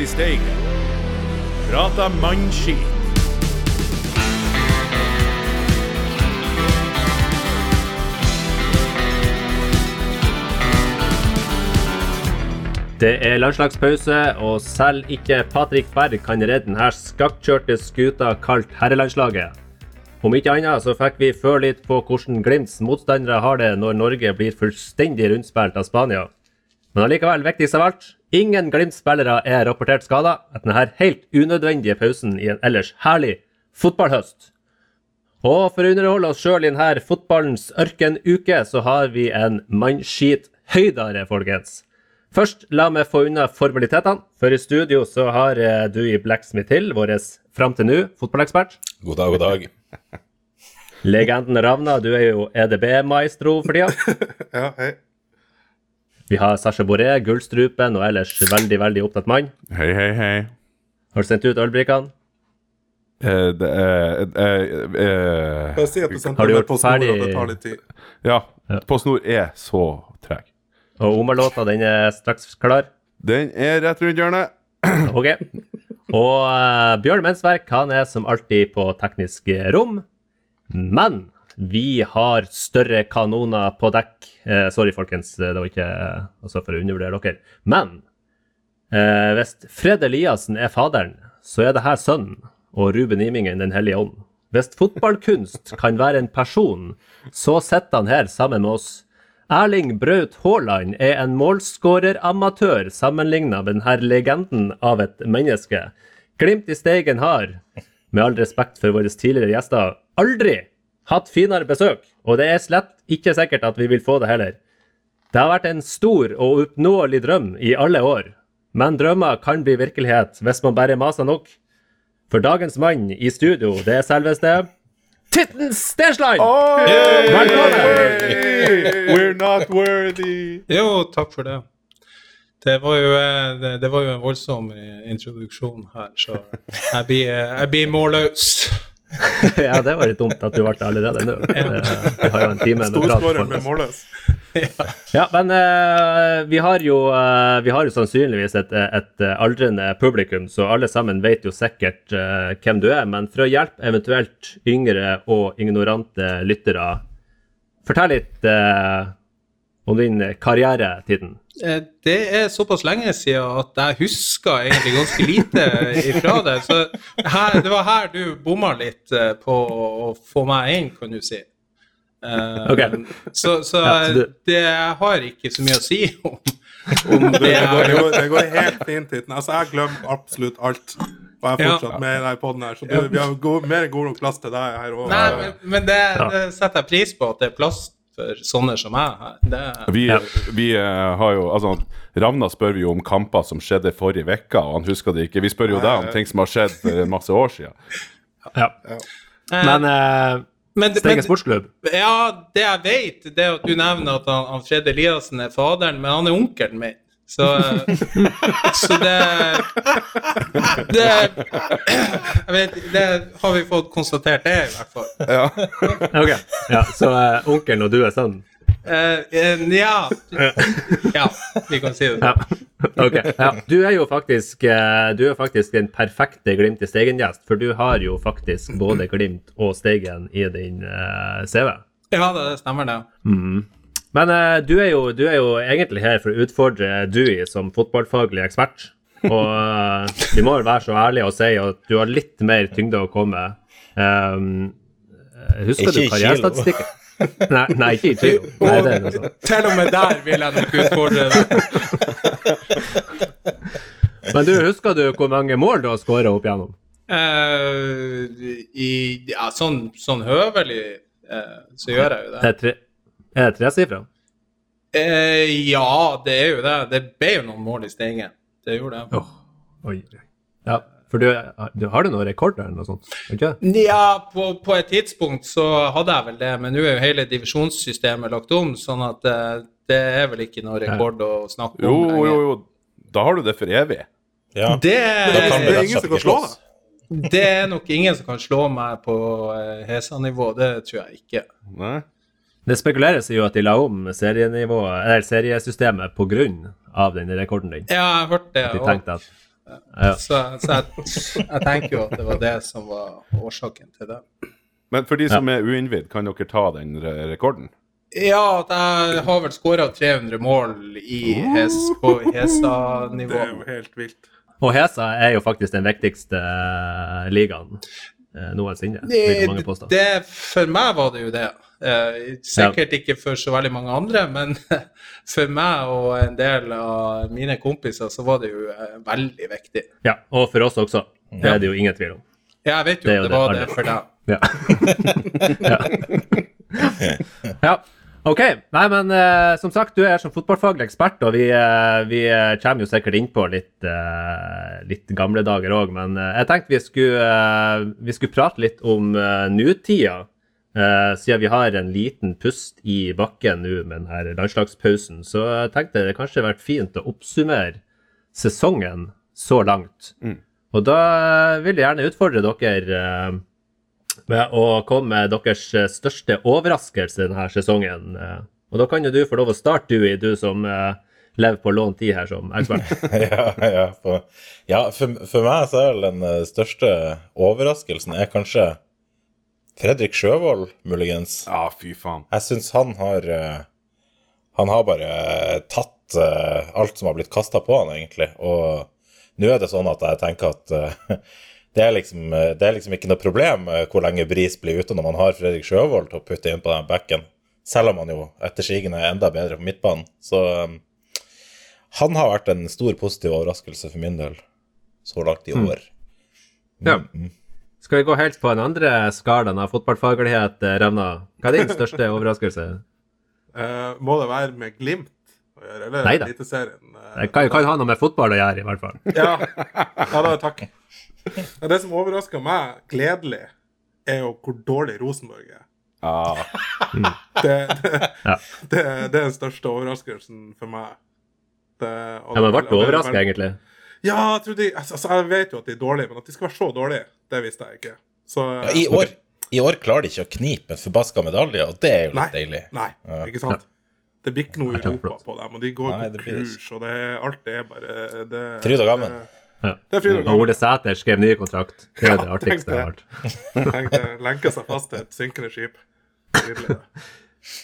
I Steigen. Prata mannskit. Det er landslagspause, og selv ikke Patrick Berg kan redde denne skakkjørte skuta kalt herrelandslaget. Om ikke annet så fikk vi føle litt på hvordan Glimts motstandere har det når Norge blir fullstendig rundspilt av Spania. Men allikevel, viktigst av alt, ingen Glimt-spillere er rapportert skada etter denne helt unødvendige pausen i en ellers herlig fotballhøst. Og for å underholde oss sjøl i denne fotballens ørkenuke, så har vi en mannskithøydare, folkens. Først, la meg få unna formalitetene. For i studio så har eh, du i Blacksmith Hill, vår fram til nå fotballekspert. God dag, god dag. Legenden Ravna, du er jo EDB-maestro for tida. Ja, hei. Vi har Sasha Boré, Gullstrupen og ellers veldig, veldig opptatt mann. Hei, hei, hei. Har du sendt ut ølbrikkene? Eh, det er uh, uh, Bare si at du sendte Har du gjort på snor, ferdig- og det tar litt tid. Ja, På snor er så treg. Og Omar-låta, den er straks klar. Den er rett rundt hjørnet. Ok. Og Bjørn Mensverk han er som alltid på teknisk rom. Men vi har større kanoner på dekk. Eh, sorry, folkens, det var ikke eh, altså for å undervurdere dere. Men eh, hvis Fred Eliassen er faderen, så er det her sønnen, og Ruben Imingen Den hellige ånd. Hvis fotballkunst kan være en person, så sitter han her sammen med oss. Erling Braut Haaland er en målskåreramatør sammenligna med denne legenden av et menneske. Glimt i Steigen har, med all respekt for våre tidligere gjester, aldri hatt finere besøk, og det er slett ikke sikkert at vi vil få det heller. Det har vært en stor og oppnåelig drøm i alle år, men drømmer kan bli virkelighet hvis man bare maser nok. For dagens mann i studio, det er selveste Titten Stensland! Velkommen! We're not worthy. Jo, takk for det. Det var jo, eh, det, det var jo en voldsom eh, introduksjon her, så jeg blir, eh, jeg blir målløs. Ja, det var litt dumt at du ble det allerede nå. Vi har jo en time med prat foran oss. Ja, men uh, vi, har jo, uh, vi har jo sannsynligvis et, et eh, aldrende publikum, så alle sammen vet jo sikkert uh, hvem du er. Men for å hjelpe eventuelt yngre og ignorante lyttere, fortell litt eh, om din karrieretiden. Eh, Det er såpass lenge siden at jeg husker egentlig ganske lite ifra det. Så her, det var her du bomma litt eh, på å få meg inn, kan du si. Okay. Ok. Så, så Ja, så du- det har ikke så mye å si om, om det. Det går, det, går, det går helt fint hit. Altså, jeg glemmer absolutt alt. Og jeg er Ja. fortsatt med i på den her, så du, vi har god, mer enn god nok plass til deg her òg. men det, det setter jeg pris på, at det er plass for sånne som meg. Det, Vi, Ja. vi eh, har jo Altså, Ravna spør vi jo om kamper som skjedde forrige uke, og han husker det ikke. Vi spør jo deg om ting som har skjedd for en masse år siden. Ja. Men eh, men, Steigen sportsklubb Ja, det jeg vet, det er at du nevner at han, han Fred Eliassen er faderen, men han er onkelen min. Så, så det Det Jeg vet Det har vi fått konstatert, det, i hvert fall. Ok. Ja, så uh, onkelen og du er sønnen? Uh, uh, ja. Ja, vi kan si det. Ja. Ok. Ja. Du er jo faktisk eh, Du er faktisk den perfekte Glimt i Steigen-gjest, for du har jo faktisk både Glimt og Steigen i din eh, CV. Ja, det stemmer, det. Men uh, du, er jo, du er jo egentlig her for å utfordre Dewey som fotballfaglig ekspert. Og uh, vi må vel være så ærlige og si at du har litt mer tyngde å komme med. Um, husker Ikke du karrierestatistikken? Nei, nei, ikke i kilo. Nei, det er noe sånt. Til og med der vil jeg nok utfordre deg. Men du, husker du hvor mange mål du har skåra opp igjennom? Uh, i, ja, sånn, sånn høvelig uh, så gjør jeg jo det. Det er, det tresifra? Eh, ja, det er jo det. Det ble jo noen mål i Steigen. Det gjorde det. Oi. Ja, for du, du har du noen rekorder eller noe sånt? Ikke? Ja, på, på et tidspunkt så hadde jeg vel det, men nå er jo hele divisjonssystemet lagt om, sånn at eh, det er vel ikke noe rekord å snakke om jo, lenger. jo. Da har du det for evig. Ja. Det, det er ingen som kan slå deg. det er nok ingen som kan slå meg på eh, Hesa-nivå, det tror jeg ikke. Nei? Det spekuleres jo at de la om eller seriesystemet av den rekorden din. Ja, jeg har hørt det. De tenkte at Ja. Så, så jeg, jeg tenker jo at det var det som var årsaken til det. Men for de som er uinnvidd, kan dere ta den re rekorden? Ja, jeg har vel skåra 300 mål i hes, på Hesa-nivå. Det er jo helt vilt. Og Hesa er jo faktisk den viktigste eh, ligaen eh, noensinne. Det, det, for meg var det jo det. Eh, sikkert ikke for så veldig mange andre, men for meg og en del av mine kompiser så var det jo eh, veldig viktig. Ja, og for oss også. Det er det jo ingen tvil om. Ja, jeg vet Det jo jo at det var det det for deg. Ja. ja. ja. OK. Nei, men uh, som sagt, du er som fotballfaglig ekspert, og vi, uh, vi kommer jo sikkert innpå litt, uh, litt gamle dager òg, men jeg tenkte vi skulle, vi skulle prate litt om nutida. Eh, siden vi har en liten pust i bakken nå med denne landslagspausen, så jeg tenkte det kanskje vært fint å oppsummere sesongen så langt. Og da vil jeg gjerne utfordre dere uh, med å komme med deres største overraskelse denne sesongen. Uh, Og da kan jo du få lov å starte, du, du som lever på lånt tid her som ekspert. ja, ja, for, ja for, for meg så er vel den største overraskelsen er kanskje Fredrik Sjøvold, muligens. Ja, fy faen. Jeg syns han har eh, Han har bare tatt eh, alt som har blitt kasta på han, egentlig. Og nå er det sånn at jeg tenker at eh, det, er liksom, eh, det er liksom ikke noe problem eh, hvor lenge Bris blir ute når man har Fredrik Sjøvold til å putte inn på den bekken. Selv om han jo etter sigende er enda bedre på midtbanen. Så eh, han har vært en stor positiv overraskelse for min del så langt i år. Ja. Skal vi gå helt på den andre skalaen av fotballfaglighet, eh, Revna? Hva er din største overraskelse? Uh, må det være med Glimt å gjøre, eller Neida. Eliteserien? Uh, Det kan, kan ha noe med fotball å gjøre, i hvert fall. Ja, ja da, takk. Det som overrasker meg gledelig, er jo hvor dårlig Rosenborg er. Ja. Det, det, Ja. det, det er den største overraskelsen for meg. Det, og Ja, men det- ble du det- overraska, egentlig? Ja, jeg, trodde, altså, altså, jeg vet jo at de er dårlige, men at de skal være så dårlige, det visste jeg ikke. Så, Ja, i, år, I år klarer de ikke å knipe en forbaska medalje, og det er jo Nei, litt deilig. nei, ikke sant? Det blir ikke noe Europa på dem, og de går Nei, på kurs, og det, alt er bare det, Fryd og gammen. det- Ja. Det er og. Ole Sæter skrev ny kontrakt. Det er det artigste jeg har hørt. Tenk det, lenke seg fast til et synkende skip. Nydelig.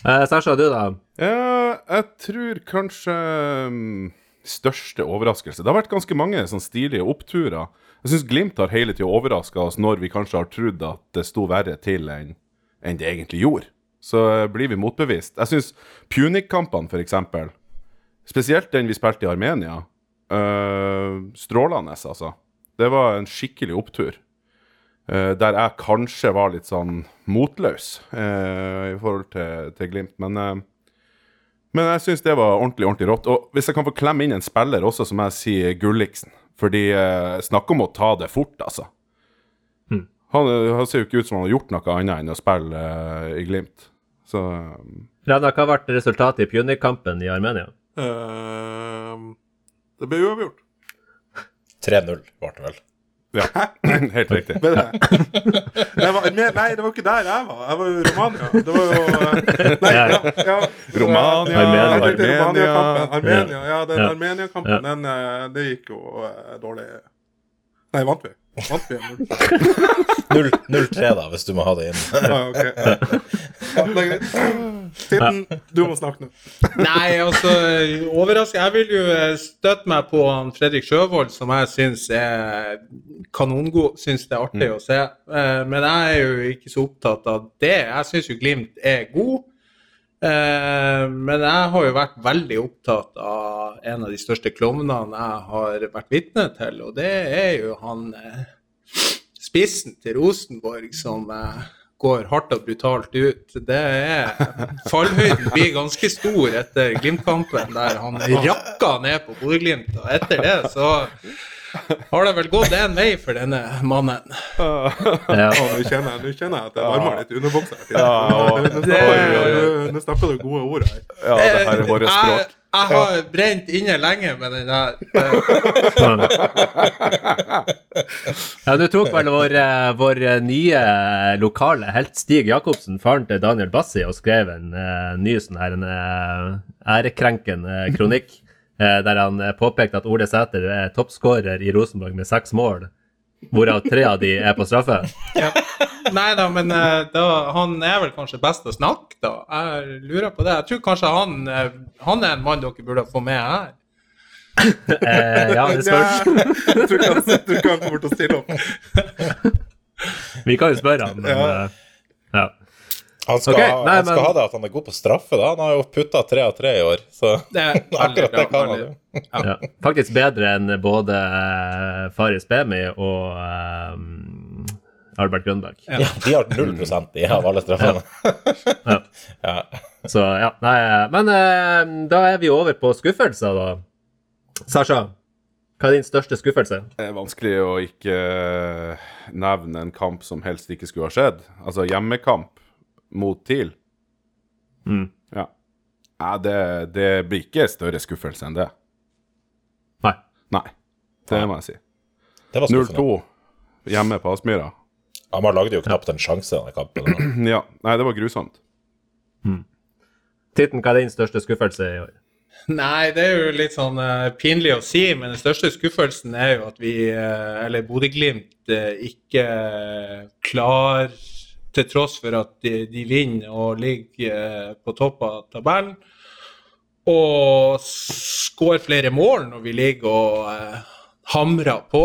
Eh, Sasha, du, da? Ja, jeg tror kanskje mm, største overraskelse Det har vært ganske mange sånn stilige oppturer. Jeg syns Glimt har hele tida overraska oss når vi kanskje har trodd at det sto verre til enn enn det egentlig gjorde. Så eh, blir vi motbevist. Jeg syns Punic-kampene, f.eks., spesielt den vi spilte i Armenia, øh, strålende, altså. Det var en skikkelig opptur. Uh, der jeg kanskje var litt sånn motløs uh, i forhold til, til Glimt. Men, eh, men jeg syns det var ordentlig ordentlig rått. Og hvis jeg kan få klemme inn en spiller også, som jeg sier Gulliksen. Fordi eh, Snakk om å ta det fort, altså. Han, eh, han ser jo ikke ut som han har gjort noe annet enn å spille eh, i Glimt. Så eh, Revna, hva ble resultatet i Punic-kampen i Armenia? Uh, det ble uavgjort. 3-0 ble det vel. Ja, helt riktig. Ble det? Var, nei, det var ikke der jeg var. Jeg var jo i Romania. Det var jo eh, Nei, ja. ja. Romania, Armenia. Armenia. Armenia, ja, den Armenia-kampen, den eh, Det gikk jo eh, dårlig. Nei, vant vi? Vant vi? 0 0-3, da, hvis du må ha det inn. Ja, ok. Ja, det er greit. Titten, du må snakke nå. Nei, altså, overraskende. Jeg vil jo eh, støtte meg på han Fredrik Sjøvold, som jeg syns er kanongod. Syns det er artig å se. Eh, Men jeg er jo ikke så opptatt av det. Jeg syns jo Glimt er god. Eh, Men jeg har jo vært veldig opptatt av en av de største klovnene jeg har vært vitne til, og det er jo han eh, spissen til Rosenborg som eh, går hardt og brutalt ut. Det er Fallhøyden blir ganske stor etter Glimt-kampen, der han rakka ned på Bodø-Glimt. Og etter det så har det vel gått én vei for denne mannen. Ja. Å, Nå kjenner jeg, nå kjenner jeg at jeg varmer litt under buksa. Ja, Nå snakker du- gode ord her. Ja, det her er våre språk. jeg har brent inne lenge med den der. Eh, Ja, du tok vel vår, eh, vår nye lokale helt Stig Jacobsen, faren til Daniel Bassi, og skrev en uh, ny sånn her en, eh, ærekrenkende kronikk der han eh, påpekte at Ole Sæter er toppskårer i Rosenborg med seks mål, hvorav tre av de er på straffe. Ja. Nei da, men eh, da, han er vel kanskje best å snakke, da. Jeg lurer på det. Jeg tror kanskje han, eh, han er en mann dere burde få med her. Eh, ja, det spørs. Jeg tror ikke han, kommer til å stille opp. Vi kan jo spørre han, men eh, ja. Han skal, okay, ha- nei, han skal men- ha det at han er god på straffe, da. Han har jo putta tre av tre i år, så Det akkurat bra. det kan han jo. Ja. Faktisk bedre enn både eh, Faris Bemi og um, Albert Grønberg. Ja. Ja, de har null prosent i av alle straffene. Ja. Ja. Så ja, nei, eh, Men eh, da er vi over på skuffelser, da. Sasha, hva er din største skuffelse? Det er vanskelig å ikke nevne en kamp som helst ikke skulle ha skjedd. Altså hjemmekamp mot TIL. Mm. Ja. ja det, det blir ikke større skuffelse enn det. Nei. Nei. Det må jeg si. Det var skuffende. 0-2 hjemme på Aspmyra. Hamar lagde jo knapt en sjanse i denne kampen. Ja. Nei, det var grusomt. Titten, hva er din største skuffelse i år? Nei, det er jo litt sånn uh, pinlig å si, men den største skuffelsen er jo at vi, uh, eller Bodø-Glimt, uh, ikke klar til tross for at de, de vinner og ligger eh, på topp av tabellen. Og skårer flere mål når vi ligger og eh, hamrer på.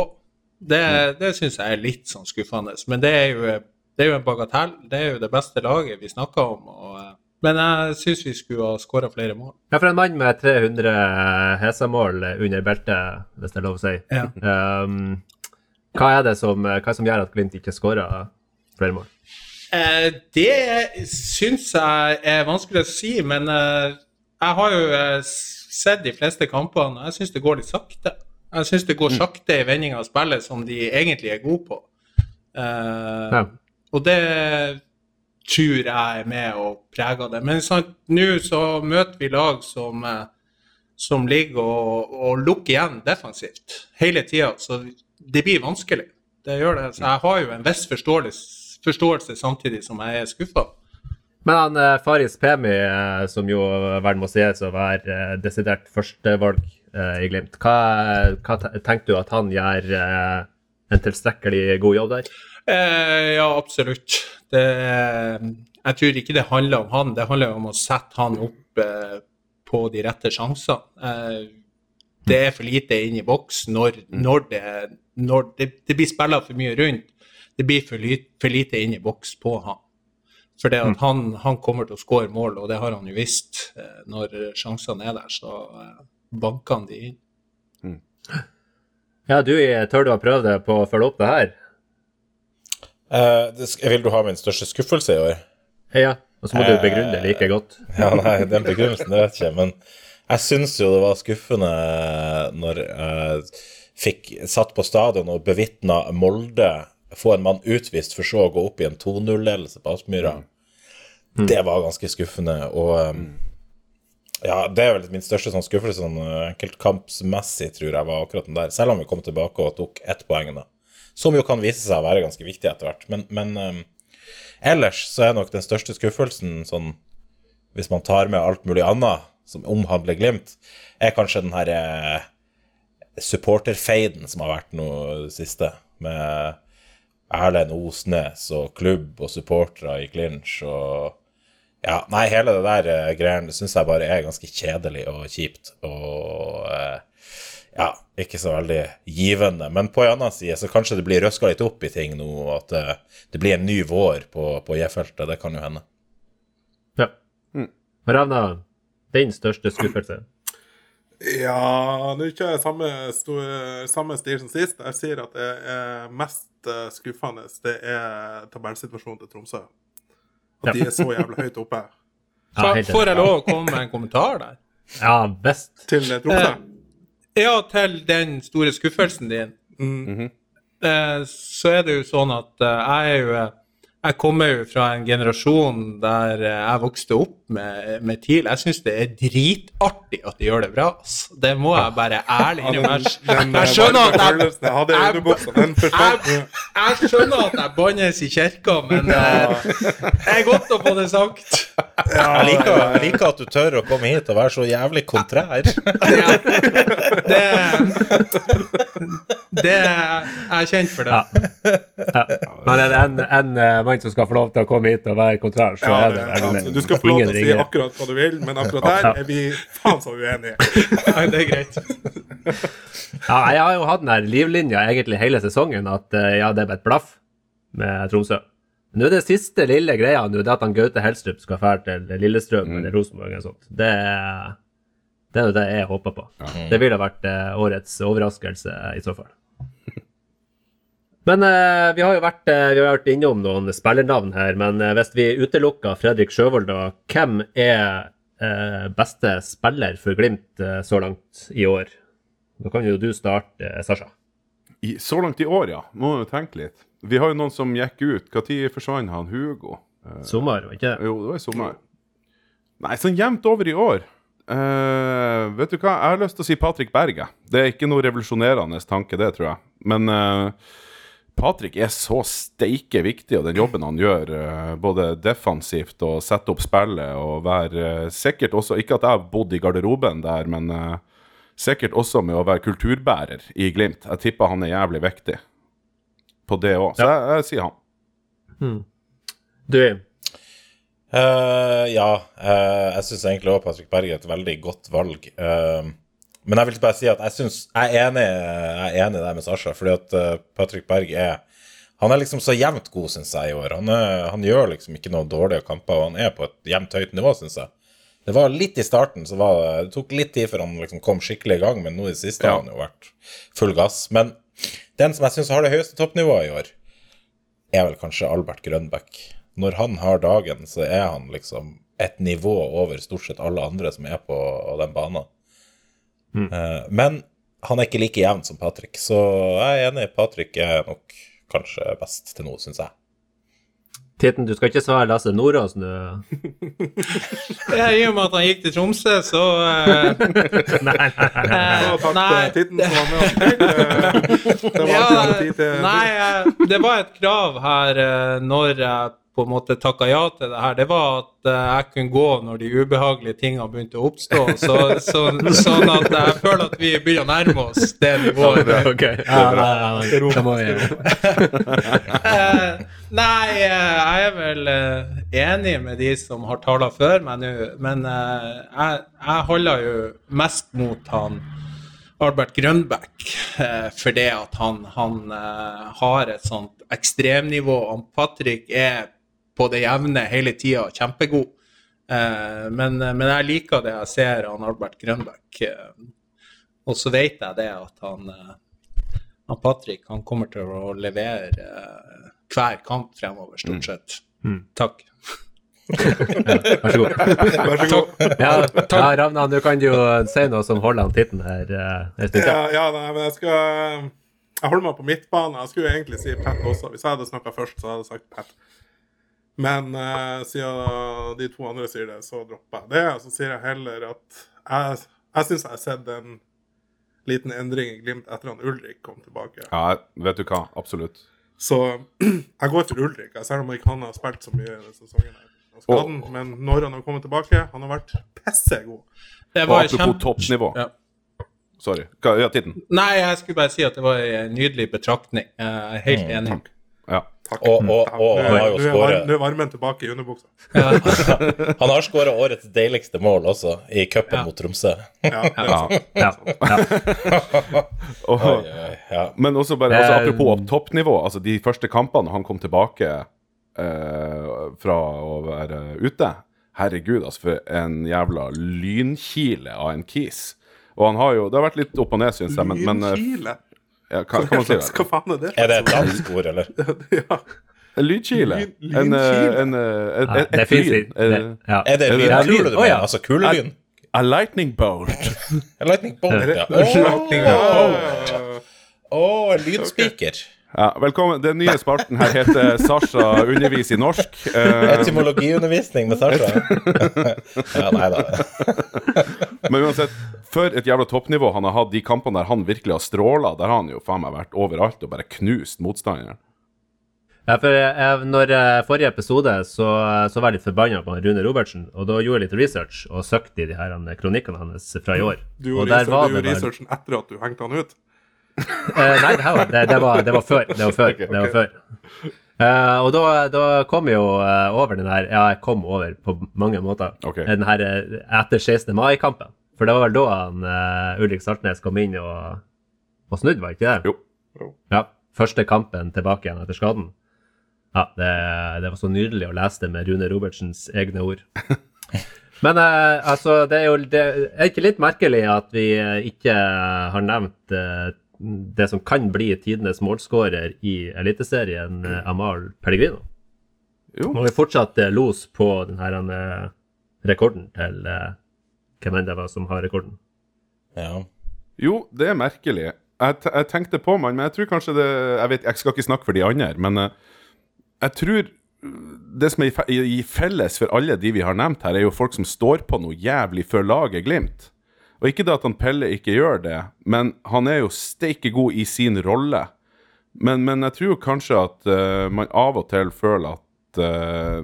Det, det syns jeg er litt sånn skuffende. Men det er, jo, det er jo en bagatell. Det er jo det beste laget vi snakker om. Og, eh, men jeg syns vi skulle ha skåra flere mål. Ja, for en mann med 300 Hesa-mål under beltet, hvis det er lov å si. Ja. Um, hva er det som, hva er det som gjør at Glimt ikke skårer flere mål? Eh, det syns jeg er vanskelig å si, men eh, jeg har jo eh, sett de fleste kampene, og jeg syns det går litt sakte. Jeg syns det går sakte i vending av spillet som de egentlig er gode på. Ja. Og det tror jeg er med og preger det. Men sant, nå så møter vi lag som, som ligger og, og lukker igjen defensivt hele tida, så det blir vanskelig. Det gjør det. Så jeg har jo en viss forståelse, forståelse samtidig som jeg er skuffa. Men han eh, Faris Pemi, eh, som jo vel må sies å være eh, desidert førstevalg eh, i Glimt, hva, hva tenker du at han gjør eh, en tilstrekkelig god jobb der? Eh, ja, absolutt. Det, jeg tror ikke det handler om han, det handler om å sette han opp på de rette sjansene. Eh, det er for lite inn i boks når, når, det, når det, det blir spilla for mye rundt. Det blir for, ly, for lite inn i boks på han. For det at han, han kommer til å skåre mål, og det har han jo visst eh, når sjansene er der. Så eh, banker han de inn. Ja, du, eh, tør du å prøve det på å følge opp det her? Eh, det, vil du ha min største skuffelse i år? Ja, og så må du begrunne det like godt. Ja, nei, den begrunnelsen, det vet jeg ikke. Men jeg syns jo det var skuffende når jeg fikk satt på stadion og bevitna Molde få en mann utvist for så å gå opp i en 2-0-ledelse på Aspmyra. Det var ganske skuffende. Og um, ja, det er vel min største sånn skuffelse sånn uh, enkeltkampsmessig, tror jeg, var akkurat den der. Selv om vi kom tilbake og tok ett poeng, da. Som jo kan vise seg å være ganske viktig etter hvert. Men, men um, ellers så er nok den største skuffelsen sånn hvis man tar med alt mulig annet som omhandler Glimt, er kanskje den her eh, supporterfeiden som har vært nå siste, med Erlend Osnes og klubb og supportere i clinch og Ja, nei, hele det der eh, greiene syns jeg bare er ganske kjedelig og kjipt og eh, ja, ikke så veldig givende. Men på en annen side så kanskje det blir røska litt opp i ting nå, og at det, det blir en ny vår på, på J-feltet. Det kan jo hende. Ja. Ravna, din største skuffelse? Ja, nå kjører jeg samme, store, samme stil som sist. Jeg sier at det er mest eh, skuffende, det er tabellsituasjonen til Tromsø. At de er så jævlig høyt oppe. Ja, Får, jeg lov å komme med en kommentar der? Ja, best. Til eh, Ja, til den store skuffelsen din. Mm. Eh, så er det jo sånn at eh, jeg er jo eh, jeg kommer jo fra en generasjon der eh, jeg vokste opp med, med TIL. Jeg syns det er dritartig at de gjør det bra. Det må jeg bare ærlig innrømme. Jeg, skjønner at jeg, forsvant. jeg, jeg skjønner at jeg bannes i kirka, men eh, det er godt å få det sagt. Jeg liker, jeg liker at du tør å komme hit og være så jævlig kontrær. Ja. Det, det Jeg er kjent for det. Ja. Ja. Men er det en, en eh, mann som skal få lov til å komme hit og være kontrær, så Ja, er det ja, vel du skal få lov til å si akkurat hva du vil, men akkurat der er vi faen så uenige. Nei, det er greit. Ja, jeg har jo hatt den her livlinja egentlig hele sesongen, at eh, ja, det er bare et blaff med Tromsø. Nå er det siste lille greia nå, det er at han Gaute Helstrup skal fære til Lillestrøm eller Rosenborg eller sånt. Det, er- det er jo det jeg håper på. Det ville vært eh, årets overraskelse i så fall. Men eh, vi har jo vært, eh, vi har vært innom noen spillernavn her, men eh, hvis vi utelukker Fredrik Sjøvold, da, hvem er eh, beste spiller for Glimt eh, så langt i år? Da kan jo du starte, eh, Sasha. I, så langt i år, ja. Må jo tenke litt. Vi har jo noen som gikk ut. Når forsvant han Hugo? Sommer, var ikke det? jo, det var i sommer. Nei, sånn jevnt over i år. Uh, vet du hva, jeg har lyst til å si Patrick Berge. Det er ikke noe revolusjonerende tanke, det, tror jeg. Men eh, Patrick er så steike viktig, og den jobben han gjør, eh, både defensivt og sette opp spillet og være eh, sikkert også Ikke at jeg har bodd i garderoben der, men eh, sikkert også med å være kulturbærer i Glimt. Jeg tipper han er jævlig viktig på det òg, så jeg, jeg sier han. Du, Uh, ja, uh, jeg syns egentlig også Patrick Berg er et veldig godt valg. Eh, men jeg vil bare si at jeg synes, jeg er enig, jeg er enig der med Sasha, fordi at eh, Patrick Berg er han er liksom så jevnt god, syns jeg, i år. Han, er, han gjør liksom ikke noen dårlige kamper, og han er på et jevnt høyt nivå, syns jeg. Det var litt i starten, så var det, det tok litt tid før han liksom kom skikkelig i gang, men nå i det siste Ja. har han jo vært full gass. Men den som jeg syns har det høyeste toppnivået i år, er vel kanskje Albert Grønbæk. Når han har dagen, så er han liksom et nivå over stort sett alle andre som er på den banen. Eh, men han er ikke like jevn som Patrick, så jeg er enig. Patrick er nok kanskje best til nå, syns jeg. Titten, du skal ikke svare Lasse Nordås nå? Ja, I og med at han gikk til Tromsø, så uh... Nei, nei, nei. Og takk Nei, Titten som var med oss. Det var Ja, tid til nei, det var et krav her når jeg på en måte takka ja til det her. Det var at eh, jeg kunne gå når de ubehagelige tingene begynte å oppstå. Så, så, sånn at jeg føler at vi begynner å nærme oss det nivået. Ok. Ja, nei, ja, nei. Vi Eh, nei, eh, jeg er vel enig med de som har tala før meg nå, men jeg, jeg holder jo mest mot han Albert Grønbæk, fordi at han, han har et sånt ekstremnivå. Og Patrick er på det jevne hele tida, kjempegod. Eh, men, men jeg liker det jeg ser av Albert Grønbæk. Eh, og så vet jeg det at han, eh, han Patrick han kommer til å levere eh, hver kamp fremover, stort sett. Takk. Vær så god. Vær så god. Ja, ja Ravna, nå kan du jo si noe som holder han titten her eh, Ja, ja, nei, men jeg skal Jeg holder meg på midtbane. Jeg skulle egentlig si Pat også. Hvis jeg hadde snakka først, så hadde jeg sagt Pat. Men eh, siden de to andre sier det, så dropper jeg det. Og så sier jeg heller at jeg, jeg syns jeg har sett en liten endring i Glimt etter at Ulrik kom tilbake. Ja, vet du hva, absolutt. Så jeg går for Ulrik, selv om ikke han har spilt så mye denne sesongen. her. Skaden, oh. Men når han har kommet tilbake, han har vært pissegod. Det Og var apropos kjempe- toppnivå. Ja. Sorry. Hva, ja, Titten. Nei, jeg skulle bare si at det var en nydelig betraktning. Jeg er helt enig. Ja. Takk. Og, og, og han har jo skåret nå er varmen tilbake i underbuksa. Han har skåret årets deiligste mål også, i cupen Ja. mot Tromsø. Ja. Ja, ja. Og, ja. Men også bare, altså, apropos toppnivå, altså de første kampene han kom tilbake eh, fra å være ute Herregud, altså, for en jævla lynkile av en kis. Og han har jo Det har vært litt opp og ned, syns jeg, men, men eh, Lynkile? Ja, hva, hva man Hva faen er det? Er det et dansk ord, eller? ja. En lydkile? En, eh, en, eh, et, lyn? Er det Er Tror du mener? Altså kulelyn? A lightning bolt. a lightning bolt, ja. Lightning bolt. Oh, en lynspiker. Ja, velkommen. Den nye spalten her heter Sasha underviser i norsk. Eh, Etymologiundervisning med Sasha. ja, nei da. men uansett, for et jævla toppnivå han har hatt de kampene der han virkelig har stråla, der har han jo faen meg vært overalt og bare knust motstanderen. Ja, for jeg, når eh, Forrige episode så, så var jeg litt forbanna på Rune Robertsen, og da gjorde jeg litt research og søkte i de her kronikkene hans fra i år. Du og gjorde research, du gjorde researchen etter at du hengte han ut. Eh, nei, det, her var, det, det, var, det var før. Det var før. Okay, Det var før. Uh, og da, da kom jeg jo eh, over den her Ja, jeg kom over på mange måter. Okay. Den her etter 16. mai-kampen. For det var vel da han Ulrik Saltnes kom inn og, og snudde, var ikke det? Jo. Ja. Første kampen tilbake igjen etter skaden. Ja, det, det var så nydelig å lese det med Rune Robertsens egne ord. Men altså, det er jo det er ikke litt merkelig at vi ikke har nevnt det som kan bli tidenes målskårer i Eliteserien, eh, Amal Pellegrino. Jo. Er vi fortsatt eh, los på denne eh, rekorden til hvem enn det var som har rekorden. Ja. Jo, det er merkelig. Jeg, jeg tenkte på meg, men jeg tror kanskje det Jeg vet, jeg skal ikke snakke for de andre, men jeg tror det som er i felles for alle de vi har nevnt her, er jo folk som står på noe jævlig før laget Glimt. Og ikke det at han Pelle ikke gjør det, men han er jo steike god i sin rolle. Men, men jeg tror kanskje at uh, man av og til føler at uh,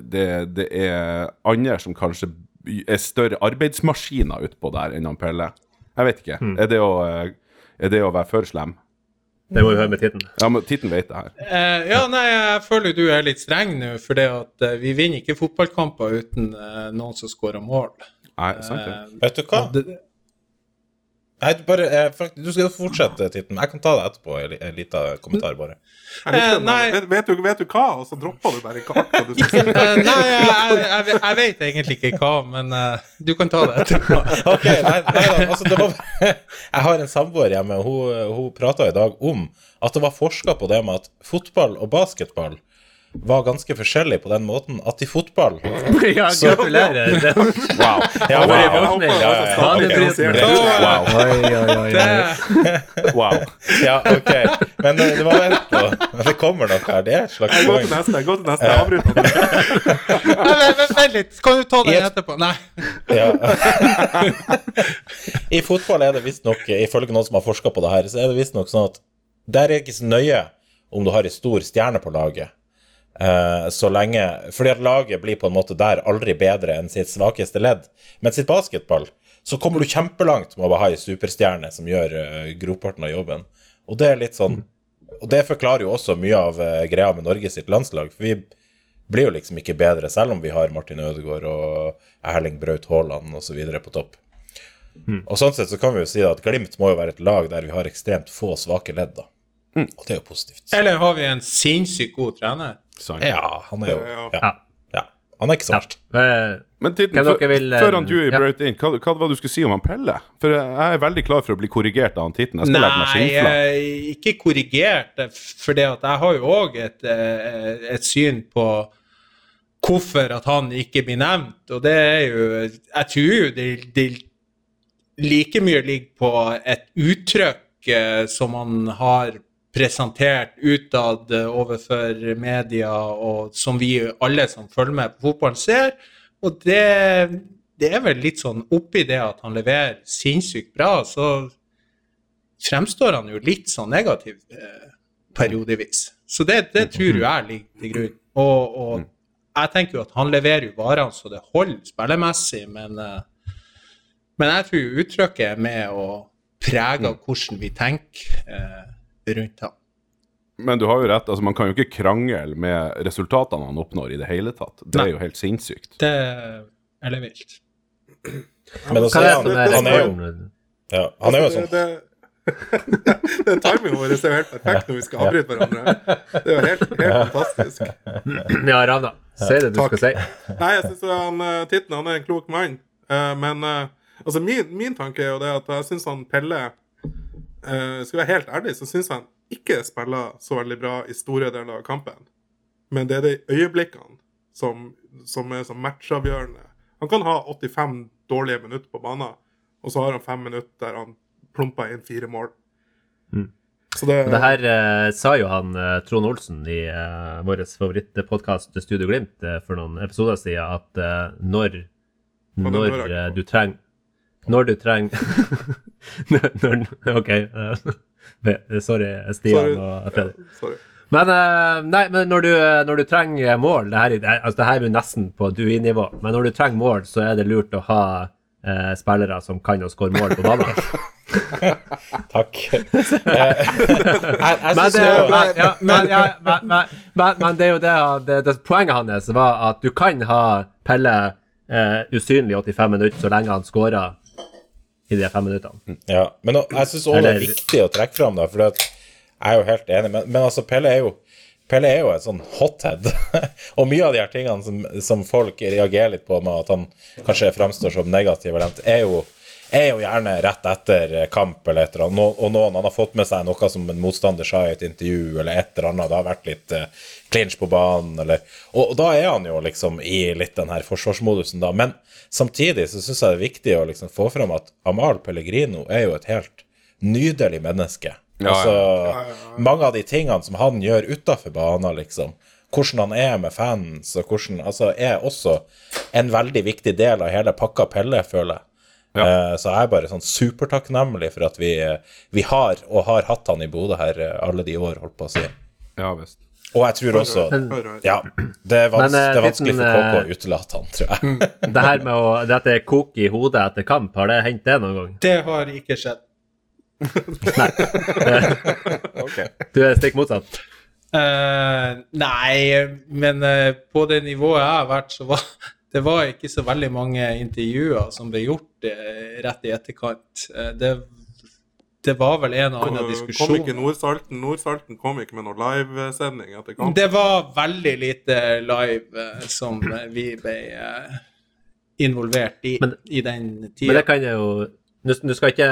det, det er andre som kanskje er større arbeidsmaskiner utpå der enn han Pelle. Jeg vet ikke. Er, det å, eh, er det å være for slem? Det må vi høre med Titten. Ja, men Titten vet det her. Uh, ja, nei, jeg føler du er litt streng nå, for det at vi vinner ikke fotballkamper uten noen som skårer mål. Nei, sant ja. Eh, Vet du hva? det, Nei, du bare, eh, du skal fortsette, Titten. Jeg kan ta det etterpå. En liten kommentar, bare. Eh, nei. vet, vet, du, vet du hva? Og så droppa du bare hva du skulle si. eh, nei, jeg, jeg, jeg, vet egentlig ikke hva, men uh, du kan ta det etterpå. Ok, nei, nei da, altså det var Jeg har en samboer hjemme, hun, hun prata i dag om at det var forska på det med at fotball og basketball var ganske forskjellig på den måten at i fotball ja, gratulerer. Det, Wow. Ja, wow. det wow. Ja, ja, ja. Wow. Det, ja, ok. Men eh, det var vent nå. Det kommer noe her. Det er et slags poeng. neste. Gå til neste. Avbryt. vent, litt, kan du ta den et- etterpå? Nei. Ja. I fotball er det visstnok, ifølge noen som har forska på det her, så er det visstnok sånn at der er det ikke så nøye om du har en stor stjerne på laget. Eh, så lenge Fordi at laget blir på en måte der aldri bedre enn sitt svakeste ledd. Men sitt basketball, så kommer du kjempelangt med å ha ei superstjerne som gjør uh, grovparten av jobben. Og det er litt sånn Og det forklarer jo også mye av uh, greia med Norge sitt landslag. For vi blir jo liksom ikke bedre, selv om vi har Martin Ødegaard og Erling Braut Haaland osv. på topp. Og sånn sett så kan vi jo si at Glimt må jo være et lag der vi har ekstremt få svake ledd, da. Og det er jo positivt. Eller har vi en sinnssykt god trener? Sant. Ja, han er jo Ja. Ja. ja. Han er ikke så verst. Men Titten, før, vil, før han Dewey ja. brøt inn, hva, hva var det du skulle si om han Pelle? For jeg er veldig klar for å bli korrigert av han Titten. Jeg skal legge meg Nei, skinnflat. eh, ikke korrigert, for det at jeg har jo òg et, eh, et syn på hvorfor at han ikke blir nevnt, og det er jo Jeg tror jo det, det like mye ligger på et uttrykk eh, som han har presentert utad eh, overfor media, og som vi alle som følger med på fotballen, ser. Og det, det er vel litt sånn oppi det at han leverer sinnssykt bra, så fremstår han jo litt sånn negativ eh, periodevis. Så det, det tror jo jeg ligger til grunn. Og, og jeg tenker jo at han leverer jo varene så det holder spillemessig, men, eh, men jeg tror uttrykket er med og preger hvordan vi tenker eh, rundt ham. Men du har jo rett, altså man kan jo ikke krangle med resultatene han oppnår i det hele tatt. Det Nei. er jo helt sinnssykt. Det er ellevilt. Men også, Hva er han, det som er han er jo rekorden? ja, Han er jo Altså, sånn det, det, Den timingen vår er jo helt perfekt når vi skal avbryte hverandre. Det er jo helt, helt fantastisk. Ja, Ravna. Si det du Takk. skal si. Nei, jeg syns han uh, Titten han er en klok mann. Eh, men eh, altså min, min tanke er jo det at jeg syns han Pelle uh, Skal være helt ærlig, så syns han ikke spiller så veldig bra i store deler av kampen. Men det er de øyeblikkene som, som er som matchavgjørende. Han kan ha 85 dårlige minutter på banen, og så har han fem minutter der han plumper inn fire mål. Så det, Det her eh, sa jo han eh, Trond Olsen i uh, vår favorittpodkast Studio Glimt eh, for noen episoder siden, at eh, når når, Når jeg eh, du trenger Når du trenger OK. eh, sorry, Stian Sorry. og Fredrik. Ja, sorry. Men, eh, nei, men når, du, eh, når du trenger mål det her, er- er- altså, det her er jo nesten på Dui-nivå, men når du trenger mål, så er det lurt å ha eh, spillere som kan å skåre mål på banen. Takk. Eh, Men det, er jo det, det, det Poenget hans var at du kan ha Pelle eh, usynlig 85 minutter så lenge han scorer i de fem minuttene. Ja, men jeg syns òg det er viktig å trekke fram, da, for jeg er jo helt enig, men, men altså, Pelle er jo Pelle er jo en sånn hothead. og mye av de her tingene som, som folk reagerer litt på med at han kanskje framstår som negativ, er jo, er jo gjerne rett etter kamp eller et eller annet. Og noen han har fått med seg noe som en motstander sa i et intervju, eller et eller annet. Det har vært litt uh, clinch på banen, eller og, og da er han jo liksom i litt den her forsvarsmodusen, da. Men samtidig så syns jeg det er viktig å liksom få fram at Amal Pellegrino er jo et helt nydelig menneske. Ja, altså, mange av de tingene som han gjør utafor banen, liksom. Hvordan han er med fans, og hvordan Altså, er også en veldig viktig del av hele pakka Pelle, føler jeg. Ja. så jeg er bare sånn supertakknemlig for at vi, vi har, og har hatt han i Bodø her eh, alle de år, holdt på å si. Ja visst. Og jeg tror også. Ja, det er, vans Men, eh, det er vanskelig for KK eh, å utelate han, tror jeg. Det her med å dette koke i hodet etter kamp, har det hendt det noen gang? Det har ikke skjedd. Nei. Du er stikk motsatt. Uh, nei, men uh, på det nivået jeg har vært, så var det var ikke så veldig mange intervjuer som ble gjort uh, rett i etterkant. Eh, det, det var vel en og annen Kom diskusjon. ikke Nordsalten Nordsalten kom ikke med noen livesending etter kampen? Det var veldig lite live eh, som vi ble eh, involvert i Men- i den Men det kan jeg jo nå skal ikke,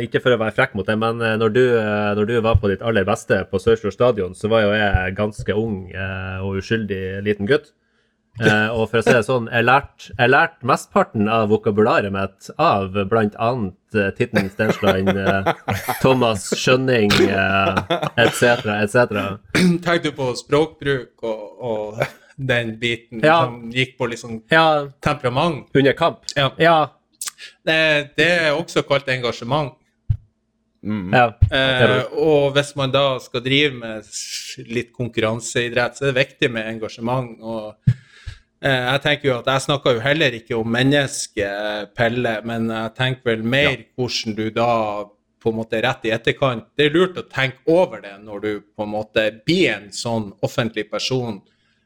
ikke for å være frekk mot deg, men eh, når du, når du var på ditt aller beste på Sørfjord stadion, så var jo jeg ganske ung og uskyldig liten gutt. Eh, og for å si det sånn, jeg lærte jeg lært mesteparten av vokabularet mitt av bl.a. Uh, Titten Stensland, eh, Thomas Skjønning eh, etc., Et Tenkte du på språkbruk og, og den biten Ja. som gikk på liksom Ja, temperament? under kamp. Ja. Ja. Det, det er også kalt engasjement. ja. Eh, og hvis man da skal drive med litt konkurranseidrett, så er det viktig med engasjement. og eh, jeg tenker jo at jeg snakker jo heller ikke om mennesket Pelle, men jeg tenker vel mer hvordan du da på en måte rett i etterkant Det er lurt å tenke over det når du på en måte blir en sånn offentlig person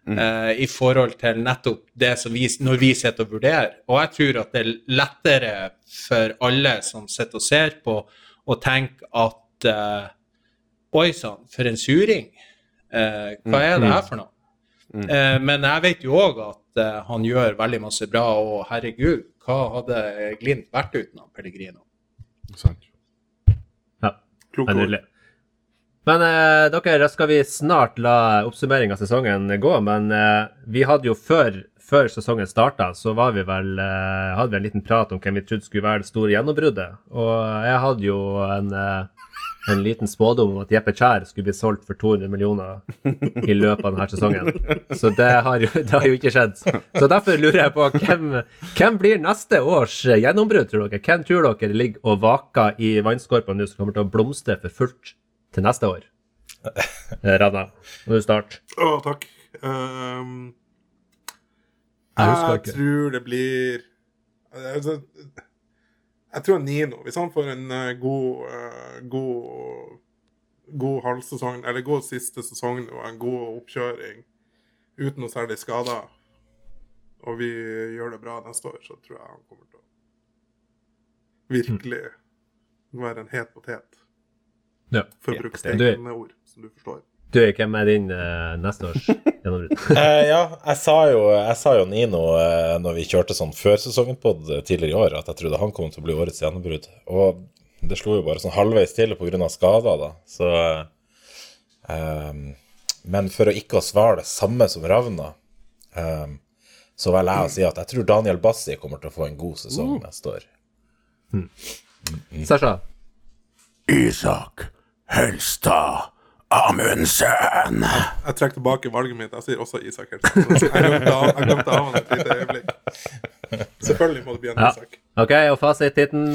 eh, i forhold til nettopp det som vi, når vi sitter og vurderer. Og jeg tror at det er lettere for alle som sitter og ser på, å tenke at eh, Oi sann, for en suring. Eh, hva er det her for noe? Eh, men jeg vet jo òg at eh, han gjør veldig masse bra, og herregud, hva hadde Glimt vært uten han Pellegrino? Sant. ja. Klok ord. Men eh, dere, da skal vi snart la oppsummering av sesongen gå. Men eh, vi hadde jo før, før sesongen starta, så var vi vel, eh, hadde vi en liten prat om hvem vi trodde skulle være det store gjennombruddet. Og jeg hadde jo en, eh, en liten spådom om at Jeppe Kjær skulle bli solgt for 200 millioner i løpet av denne sesongen. Så det har jo, det har jo ikke skjedd. Så derfor lurer jeg på hvem, hvem blir neste års gjennombrudd, tror dere? Hvem tror dere ligger og vaker i vannskorpa nå som kommer til å blomstre for fullt til neste år? Rana, må du starte. Å, takk. Um, Jeg jeg tror det blir altså, Jeg tror Nino, hvis han får en eh, god, eh, god God halvsesong, eller god siste sesong og en god oppkjøring uten noe særlig skader, og vi gjør det bra neste år, så tror jeg han kommer til å virkelig være en het potet, Ja. for å bruke potet. ord, som du forstår. Du, hvem er din uh, neste års gjennombrudd? uh, ja, jeg sa jo, jeg sa jo Nino uh, når vi kjørte sånn førsesongen-pod tidligere i år, at jeg trodde han kom til å bli årets gjennombrudd. Og det slo jo bare sånn halvveis til pga. skader, da. Så um, Men for å ikke å svare det samme som Ravna, um, så velger jeg å si at jeg tror Daniel Bassi kommer til å få en god sesong neste år. Sasha? Isak Helstad Amundsen. Jeg trekker tilbake valget mitt. Jeg sier også Isak. Jeg glemte av, ham et lite øyeblikk. Selvfølgelig må det bli en Ja. Isak. OK, og fasiten?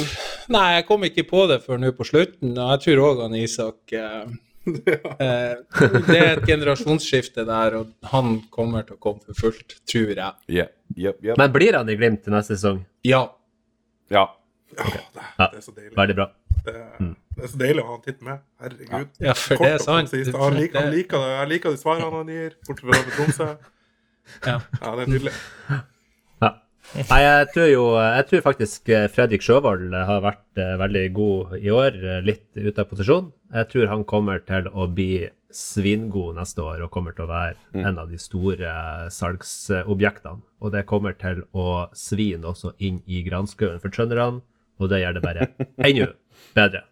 Nei, jeg kom ikke på det før nå på slutten, og jeg tror òg han Isak eh, eh, Det er et generasjonsskifte der, og han kommer til å komme for fullt, tror jeg. Yeah, yep, yep. Men blir han i Glimt til neste sesong? Ja. Ja. Det, Ja. det er så deilig. Veldig bra. Det, det er så deilig å ha en titt med. Herregud. Ja, for Kort det er sant. konsist. Han liker, han liker det. Jeg liker de svarene han gir, bortsett fra det med Tromsø. Ja. Ja, det er nydelig. Ja. Nei, jeg tror jo Jeg tror faktisk eh, Fredrik Sjøvold har vært eh, veldig god i år, eh, litt ute av posisjon. Jeg tror han kommer til å bli svingod neste år og kommer til å være en av de store eh, salgsobjektene. Og det kommer til å svine også inn i granskauen for trønderne, og det gjør det bare enda bedre.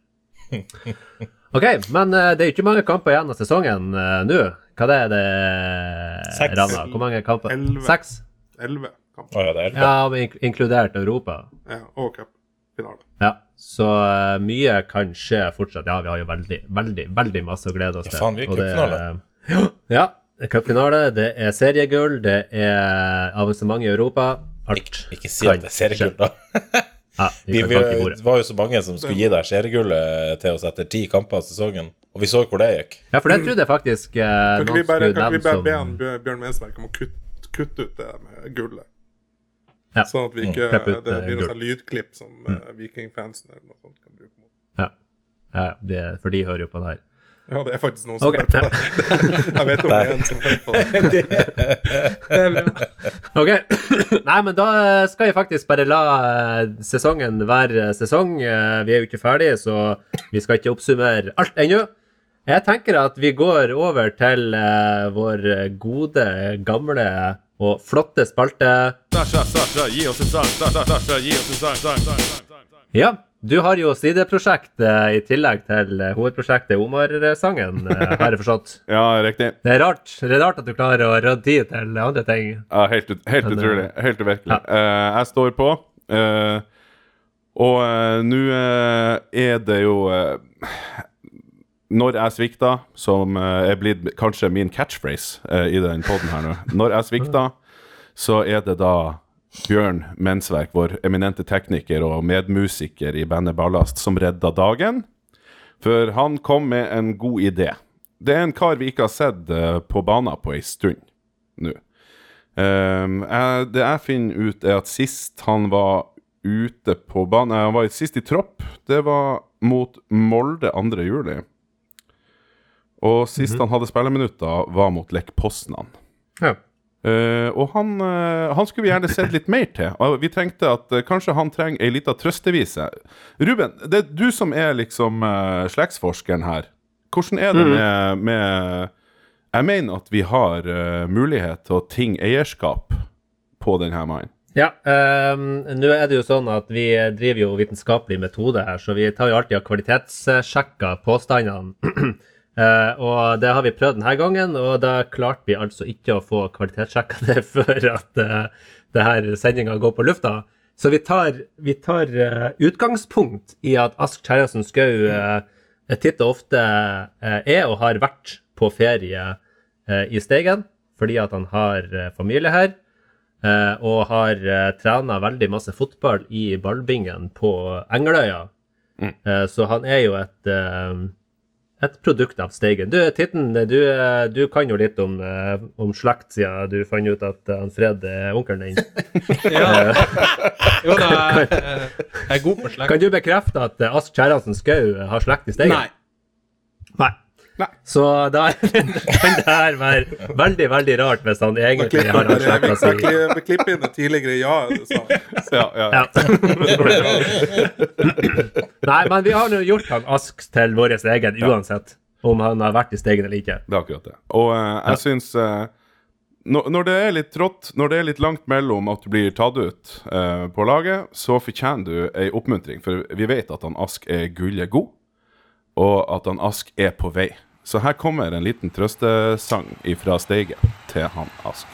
OK, men eh, det er ikke mange kamper igjen av sesongen eh, nå. Hva det er det, Seks. Rana? Hvor mange kamper? Elleve. Seks? Elleve kamper. Oh, ja, det er det. Ja, men inkludert Europa. Ja, og cupfinale. Ja, så eh, mye kan skje fortsatt. Ja, vi har jo veldig, veldig, veldig masse å glede oss Ja, til. faen, vi er det cupfinale. Ja, ja, det cupfinale, det er seriegull, det er avansement i Europa. Alt Ikke, ikke si at det er seriegull, da. Ja, vi Vi, vi, det var jo så mange som skulle gi deg seriegullet til oss etter ti kamper av sesongen, og vi så hvor det gikk. Ja, for det trodde jeg faktisk eh, Kan ikke noen vi bare, kan vi bare be han som Bjørn Mensverk om å kutte, kutte ut det med gullet? Ja. Sånn at vi ikke, mm, ut, det eh, blir noe sånn lydklipp som mm. Vikingfansen eller noe sånt kan bruke. mot. Ja, ja det, for de hører jo på det her. Ja, det er faktisk noen som okay. hører på det. Jeg vet om det er en som hører på det. Ok, Nei, men da skal jeg faktisk bare la eh, sesongen være sesong. Eh, Vi er jo ikke ferdige, så vi skal ikke oppsummere alt ennå. Jeg tenker at vi går over til eh, vår gode, gamle og flotte spalte. Sasha, Sasha, gi oss en sang. Sasha, Sasha, gi oss en sang. sang, sang, sang, sang. Ja, du har jo sideprosjekt eh, i tillegg til eh, hovedprosjektet Omar-sangen, eh, har jeg forstått. ja, riktig. Det er rart det er rart at du klarer å rydde tid til andre ting. Ja, helt, helt utrolig. Helt uvirkelig. ja. Uh, jeg står på. Uh, og uh, nå er det jo Når jeg svikta, som er blitt kanskje min catchphrase i den poden her nå Når jeg svikta, så er det da Bjørn Mensverk, vår eminente tekniker og medmusiker i bandet Ballast, som redda dagen. For han kom med en god idé. Det er en kar vi ikke har sett eh, på banen på ei stund nå. Ehm, jeg, det jeg finner ut, er at sist han var ute på banen Han var sist i tropp. Det var mot Molde 2. juli. Og sist han hadde spilleminutter, var mot Lech Poznan. Ja. Eh, og han, uh, han skulle vi gjerne sett litt mer til. Og vi trengte at uh, kanskje han trenger ei lita trøstevise. Ruben, det er du som er liksom uh, slektsforskeren her. Hvordan er det med, med Jeg mener at vi har mulighet til å ting eierskap på denne mannen. Ja, um, nå er det jo sånn at vi driver jo vitenskapelig metode her, så vi tar jo alltid og kvalitetssjekker påstandene. Eh, og det har vi prøvd denne gangen, og da klarte vi altså ikke å få kvalitetssjekka det før at uh, det her sendinga går på lufta. Så vi tar, vi tar uh, utgangspunkt i at Ask Kjerransen Skau uh, titt og ofte er og har vært på ferie i Steigen, fordi at han har familie her. Og har uh, trena veldig masse fotball i ballbingen på Engeløya. Eh, så han er jo et, et produkt av Steigen. Du, Titten, du, eh, du kan jo litt om, eh, om slekt, siden du fant ut at eh, Fred er onkelen din. Ja. Jo da, jeg, jeg er god på slekt. Kan du bekrefte at eh, Ask Kjerransen Skau har slekt i Steigen? Nei. Nei. Så da kan det her være veldig, veldig rart hvis han egentlig har Vi slekta si. klipper klipp inn det tidligere ja du sa. Ja, ja. Ja. Nei, men vi har nå gjort han Ask til vår egen uansett om han har vært i Steigen eller ikke. Det er akkurat det. Og uh, jeg Ja. syns uh, når, når det er litt trått, når det er litt langt mellom at du blir tatt ut uh, på laget, så fortjener du ei oppmuntring. For vi vet at han Ask er gullet god, og at han Ask er på vei. Så her kommer en liten trøstesang ifra steget til han Ask.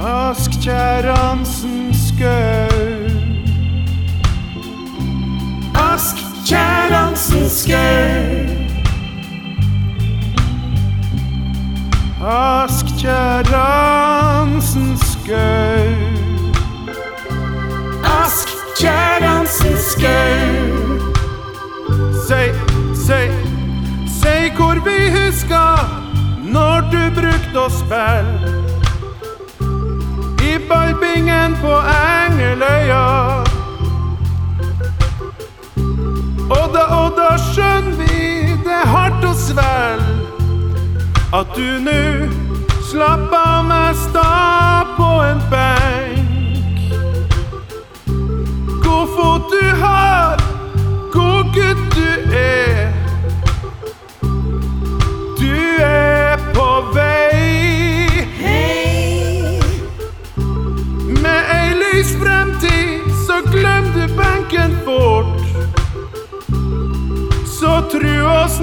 Ask Hansen Skau. Ask Hansen Skau. Ask Hansen Skau. Ask Hansen Skau. Si, si, si hvor vi husker når du brukte å spille i ballbingen på Engeløya. Og da, og da skjønner vi det er hardt å svelge at du nå slapp av meg sta på en benk. God fot du har, god gutt du er.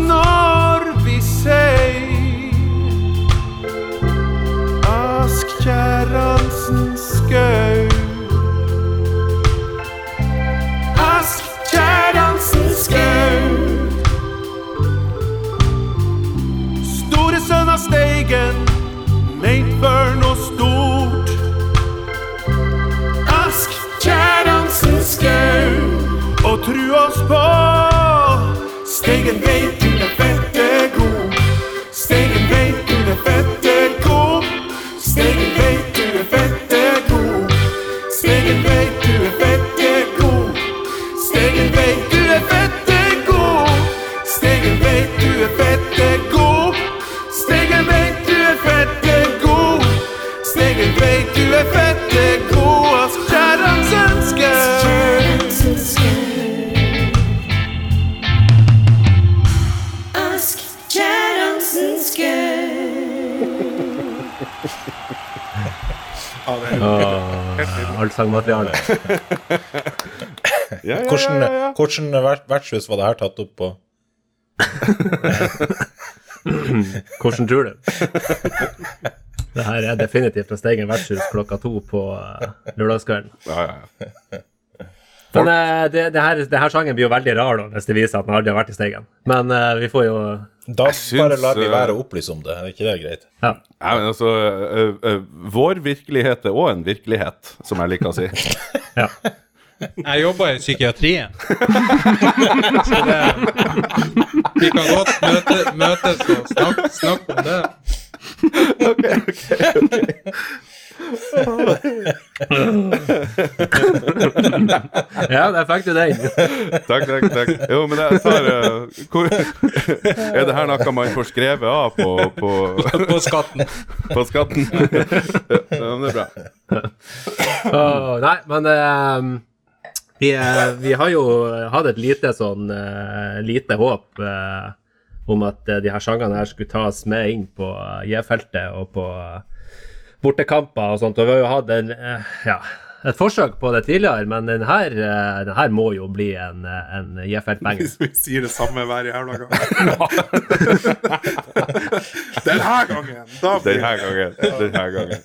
no Ja, ja, Hvordan, ja, ja, ja. hvordan vertshus var det her tatt opp på? Hvordan tror du? Det her er definitivt fra Steigen vertshus klokka to på uh, lørdagskvelden. ja, ja. Men eh, det, det, her, det her sangen blir jo veldig rar da, hvis det viser at den aldri har vært i Steigen. Men uh, vi får jo Da syns, bare lar vi eh, være å opplyse om det. Er ikke det greit? Ja. Nei, men altså, ø, ø, vår virkelighet er òg en virkelighet, som jeg liker å si. ja. Jeg jobber i psykiatrien. Så det Vi kan godt møte, møtes og snakke, snakke om det. ja, der fikk du den. Takk, takk, takk. Jo, men jeg tar uh, hvor, Er det her noe man får skrevet av på, på, På skatten. på skatten? Ja, men det er bra. Oh, nei, men eh, vi, uh, vi har jo hatt et lite sånn eh, lite håp om at de her sangene her skulle tas med inn på uh, J-feltet og på eh, bortekamper og sånt. Og vi har jo hatt en, eh, ja, et forsøk på det tidligere, men den her, eh, den her må jo bli en, eh, en JFL-banger. Hvis vi sier det samme hver jævla gang. Denne gangen! Da blir Denne gangen. Denne gangen.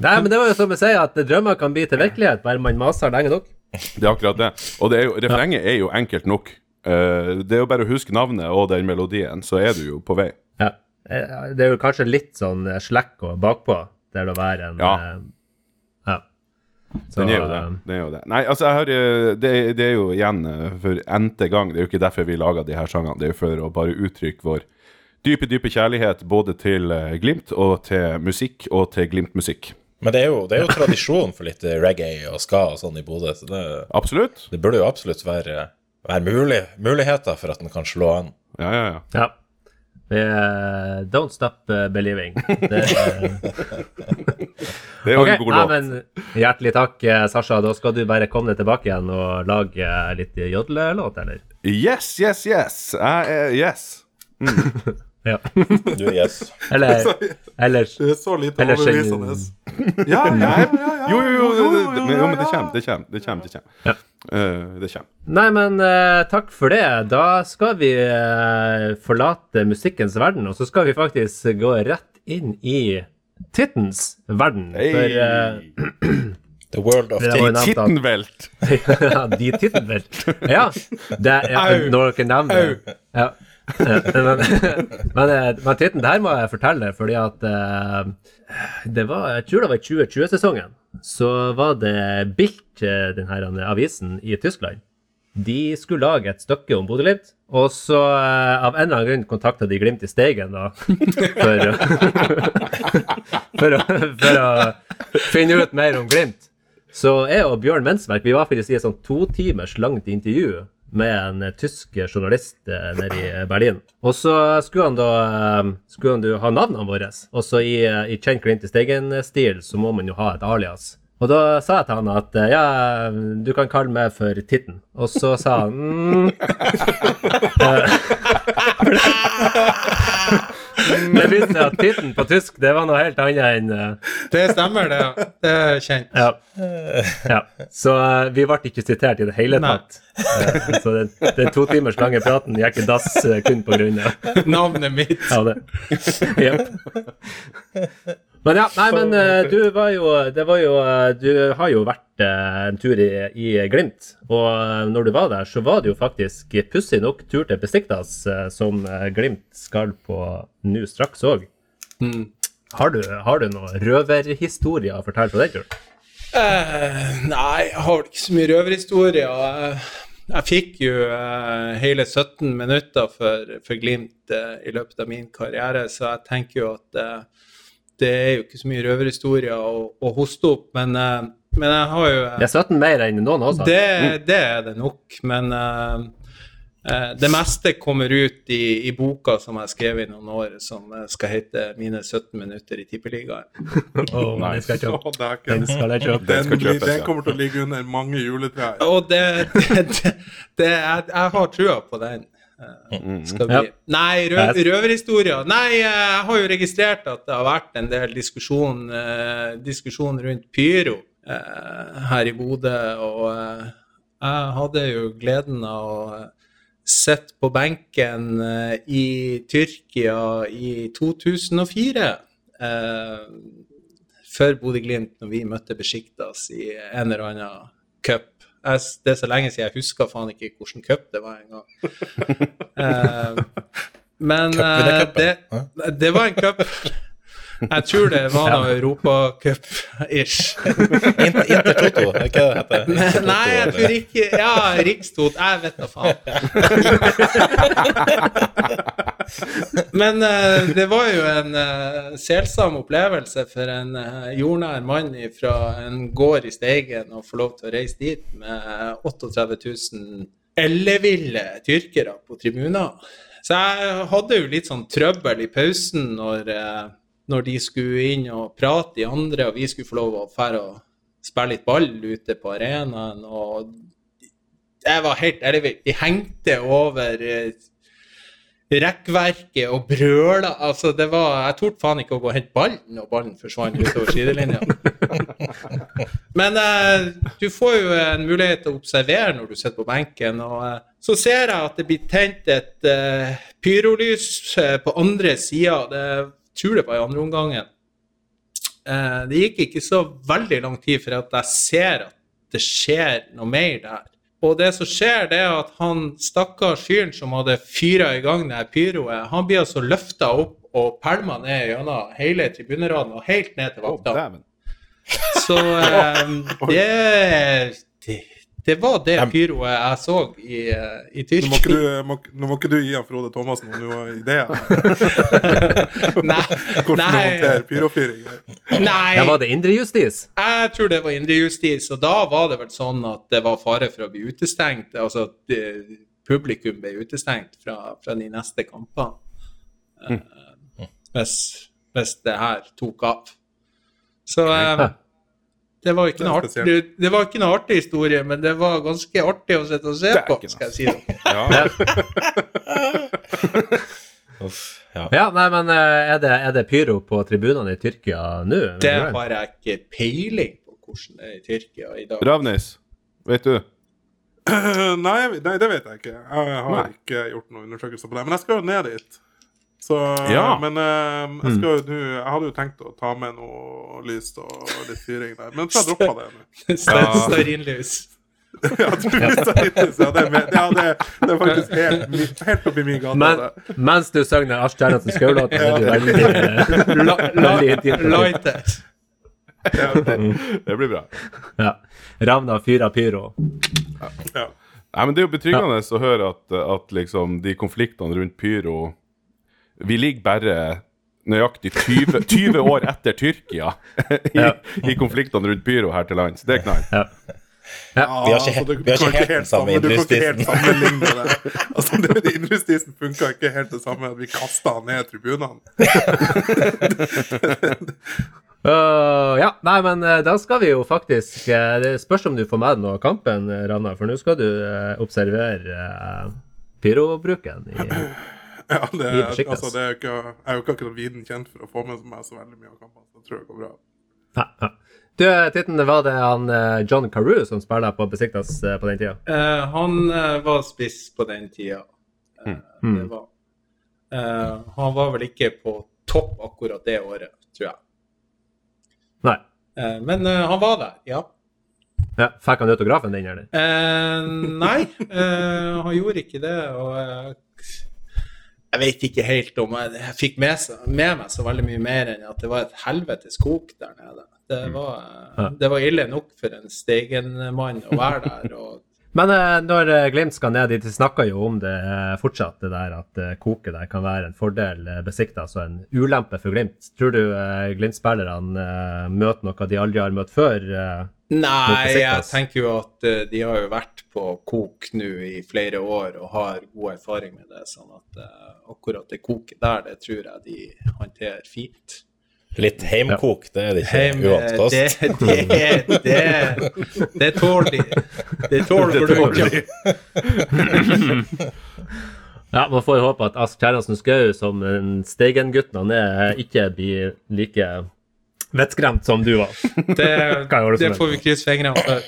Nei, men det var jo som jeg sier, at drømmer kan bli til virkelighet, bare man maser lenge nok. Det er akkurat det. Og det er jo, refrenget er jo enkelt nok. Eh, det er jo bare å huske navnet og den melodien, så er du jo på vei. Ja. Det er jo kanskje litt sånn slekk og bakpå, der det å være en Ja. Uh, ja. Så, Den er jo det. eh, Den er jo det. Nei, altså, jeg har, eh, det, det er jo igjen for n-te gang. Det er jo ikke derfor vi lager de her sangene. Det er jo for å bare uttrykke vår dype, dype kjærlighet både til Glimt og til musikk og til Glimt-musikk. Men det er, jo, det er jo tradisjon for litt reggae og ska og sånn i Bodø, så det, Absolutt. det burde jo absolutt være, være mulig, muligheter for at den kan slå an. Ja, ja, ja. ja. Eh, don't stop eh, believing. Det, Det er jo okay, en god låt. men Hjertelig takk, eh, Sasha. Da skal du bare komme deg tilbake igjen og lage eh, litt jodlelåt, eller? Yes, yes, yes. Uh, yes. yes. Ja. Du, yes. Eller ellers Det er så lite Eller overbevisende. Ja, ja, ja, ja. Jo, jo, jo. Jo, men det kommer. Det kommer. Det kommer. Det kommer. Ja. Uh, det kommer. Nei, men uh, takk for det. Da skal vi uh, forlate musikkens verden, og så skal vi faktisk gå rett inn i Tittens verden. For eh, The world of the Tittenvelt! ja, de Tittenvelt. Ja, det, ja Au. når dere nevner det. Ja. Eh, Men, men, eh, men titten, det her må jeg fortelle, fordi at eh, det var, Jeg tror det var i 2020-sesongen. Så var det Bilt, denne avisen i Tyskland. De skulle lage et stykke om Bodø-Glimt, og så eh, av en eller annen grunn kontakta de Glimt i Steigen da, for, for, å, for å finne ut mer om Glimt. Så jeg og Bjørn Mensverk vi var faktisk i et sånn to timers langt intervju med en eh, tysk journalist eh, nede i Berlin. Og så skulle han da eh, skulle han da ha navnene våre. Og så i, eh, i Chen Clint i Steigen-stil så må man jo ha et alias. Og da sa jeg til han at eh, ja, du kan kalle meg for Titten. Og så sa han mm. Eh, Det viste seg at Titten på tysk, det var noe helt annet enn uh... Det stemmer, det. ja. Det er kjent. ja. ja. Så uh, vi ble ikke sitert i det hele tatt. Uh, så den, den to timers lange praten gikk i dass eh, kun på grunn av Navnet mitt. ja, det. Jep. Men ja, nei, men uh, du var jo Det var jo uh, Du har jo vært uh, en tur i, i Glimt. Og når du var der, så var det jo faktisk pussig nok tur til Besiktas, som Glimt skal på nå straks òg. Mm. Har du, har du noen røverhistorier å fortelle på den turen? Nei, jeg har vel ikke så mye røverhistorier. Jeg fikk jo eh, hele 17 minutter for, for Glimt eh, i løpet av min karriere, så jeg tenker jo at eh, det er jo ikke så mye røverhistorier å, å hoste opp. Men, eh, men jeg har jo Det er 17 mer enn noen også? har. det, det er det nok, men eh, eh, det meste kommer ut i, i boka som jeg skrev i noen år, som skal hete 'Mine 17 minutter i Tippeligaen'. Åh, den skal jeg kjøpe. Den skal jeg kjøpe. Den Den, den kommer til å ligge under mange juletrær. Og det, det, det, det jeg, jeg har trua på den. Eh, Skal vi. Ja. Nei, rø, røverhistorier. Nei, jeg har jo registrert at det har vært en del diskusjon, eh, diskusjon rundt pyro eh, her i Bodø. Og eh, jeg hadde jo gleden av å eh, sitte på benken eh, i Tyrkia i 2004. Eh, for Bodø-Glimt når vi møtte Besjiktas i en eller annen cup. Jeg, det er så lenge siden jeg husker faen ikke hvilken cup det var engang. uh, men eh, Cupvinnercupen, det, det var en cup. Jeg tror det var noe Europacup-ish. Inter, Inter Toto, er ikke det heter? Nei, jeg tror ikke Ja, Rikstot. Jeg vet da faen. Men uh, det var jo en uh, selsom opplevelse for en uh, jordnær mann fra en gård i Steigen å få lov til å reise dit med 38 000 elleville tyrkere på tribuner. Så jeg hadde jo litt sånn trøbbel i pausen når, eh, når de skulle inn og prate i andre, og vi skulle få lov å fære og spille litt ball ute på arenaen. Og jeg var helt ellevill. De hengte over eh, rekkverket og brøla. Altså, det var Jeg torde faen ikke å gå og hente ballen, og ballen forsvant utover sidelinja. Men eh, du får jo en mulighet til å observere når du sitter på benken. og eh, Så ser jeg at det blir tent et eh, pyrolys eh, på andre sida. Jeg tror det var i andre omgangen. Eh, det gikk ikke så veldig lang tid for at jeg ser at det skjer noe mer der. Og det som skjer, det er at han stakkars fyren som hadde fyra i gang det pyroet, han blir altså løfta opp og pælma ned gjennom hele tribuneraden og helt ned til vakta. Oh. Så eh, det, det Det var det pyroet jeg så i, eh, i Nå må, ikke Tyrkia. du, må, nå må ikke du gi han Frode Thomassen noen ideer. Nei, Hvordan nei, håndtere pyrofyring. nei. Ja, var det indrejustis? Jeg tror det var indrejustis, og da var det vel sånn at det var fare for å bli utestengt. Altså at publikum ble utestengt fra, fra de neste kampene. Mm. hvis, hvis det her tok av. Så eh, det var ikke Det noe artig, det var ikke en artig historie, men det var ganske artig å sitte og se på, skal jeg si dere. Ja. Uff, ja. Ja, nei, men eh, er det, er det pyro på tribunene i Tyrkia nå? Det har jeg ikke peiling på hvordan det er i Tyrkia i dag. Ravnis, vet du? nei, nei, det vet jeg ikke. Jeg har Nei. ikke gjort noen undersøkelser på det. Men jeg skal jo ned dit. Så, Ja. Men eh, jeg, skal jo, nu, jeg hadde jo tenkt å ta med noe lys og litt fyring der, men så jeg droppa det nå. Stearinlys. Ja, litt- ja, det, ja, det, det er faktisk helt, helt oppi min gate. Men mens du sang den Asj Kjerransen Skau-låten, er du veldig, veldig intim. Lighter. Ja, Det blir bra. Ja. Ravna fyra pyro. ja. Nei, men Det er jo betryggende å høre at, at liksom de konfliktene rundt pyro Vi ligger bare nøyaktig 20, 20 år etter Tyrkia i, Ja. i konfliktene rundt pyro her til lands. Det er knall. Ja. Vi har ikke- vi har ikke helt den samme innrustisen. Altså, Innrustisen funka ikke helt det samme. at Vi kasta han ned tribunene. uh, ja, nei, men eh, da skal vi jo faktisk eh, Det spørs om du får med deg noe av kampen, eh, Ranna, for nå skal du observere uh, pyrobruken. I, Ja, det, Vi altså, det er jo ikke, jeg er jo ikke akkurat viden kjent for å få med meg så veldig mye av kampene. Så jeg tror jeg går bra. ja, ja. Du, eh, Titten, var det han eh, John Carew som spilte på Besiktas eh, på den tida? Uh, han var spiss på den tida. Mm. Det var. Uh, han var vel ikke på topp akkurat det året, tror jeg. Nei. Eh, men han var der, ja. Ja, Fikk han autografen din, eller? Eh, nei, eh, han gjorde ikke det. Og jeg vet ikke helt om jeg, jeg fikk med, med meg så veldig mye mer enn at det var et helvetes kok der nede. Det var, eh, det var ille nok for en Steigen-mann å være der. Og Men eh, når eh, Glimt skal ned dit, de snakker jo om det eh, fortsatt, det der at koket der kan være en fordel besikta, altså en ulempe for Glimt. Tror du Glimt-spillerne møter noe de aldri har møtt før? Eh? Nei, jeg tenker jo at uh, de har jo vært på kok nå i flere år og har god erfaring med det. Sånn at uh, akkurat det koket der, det tror jeg de håndterer fint. Litt heimkok, det er det ikke Heim, uant det, det, det, det tåler de. Det tåler gluggen. Ja, man får jo håpe at Ask Kjerransen Skau, som en Steigen-gutten han er, ikke blir like vettskremt som du var. Det, Kan det får vi krysse fingrene for.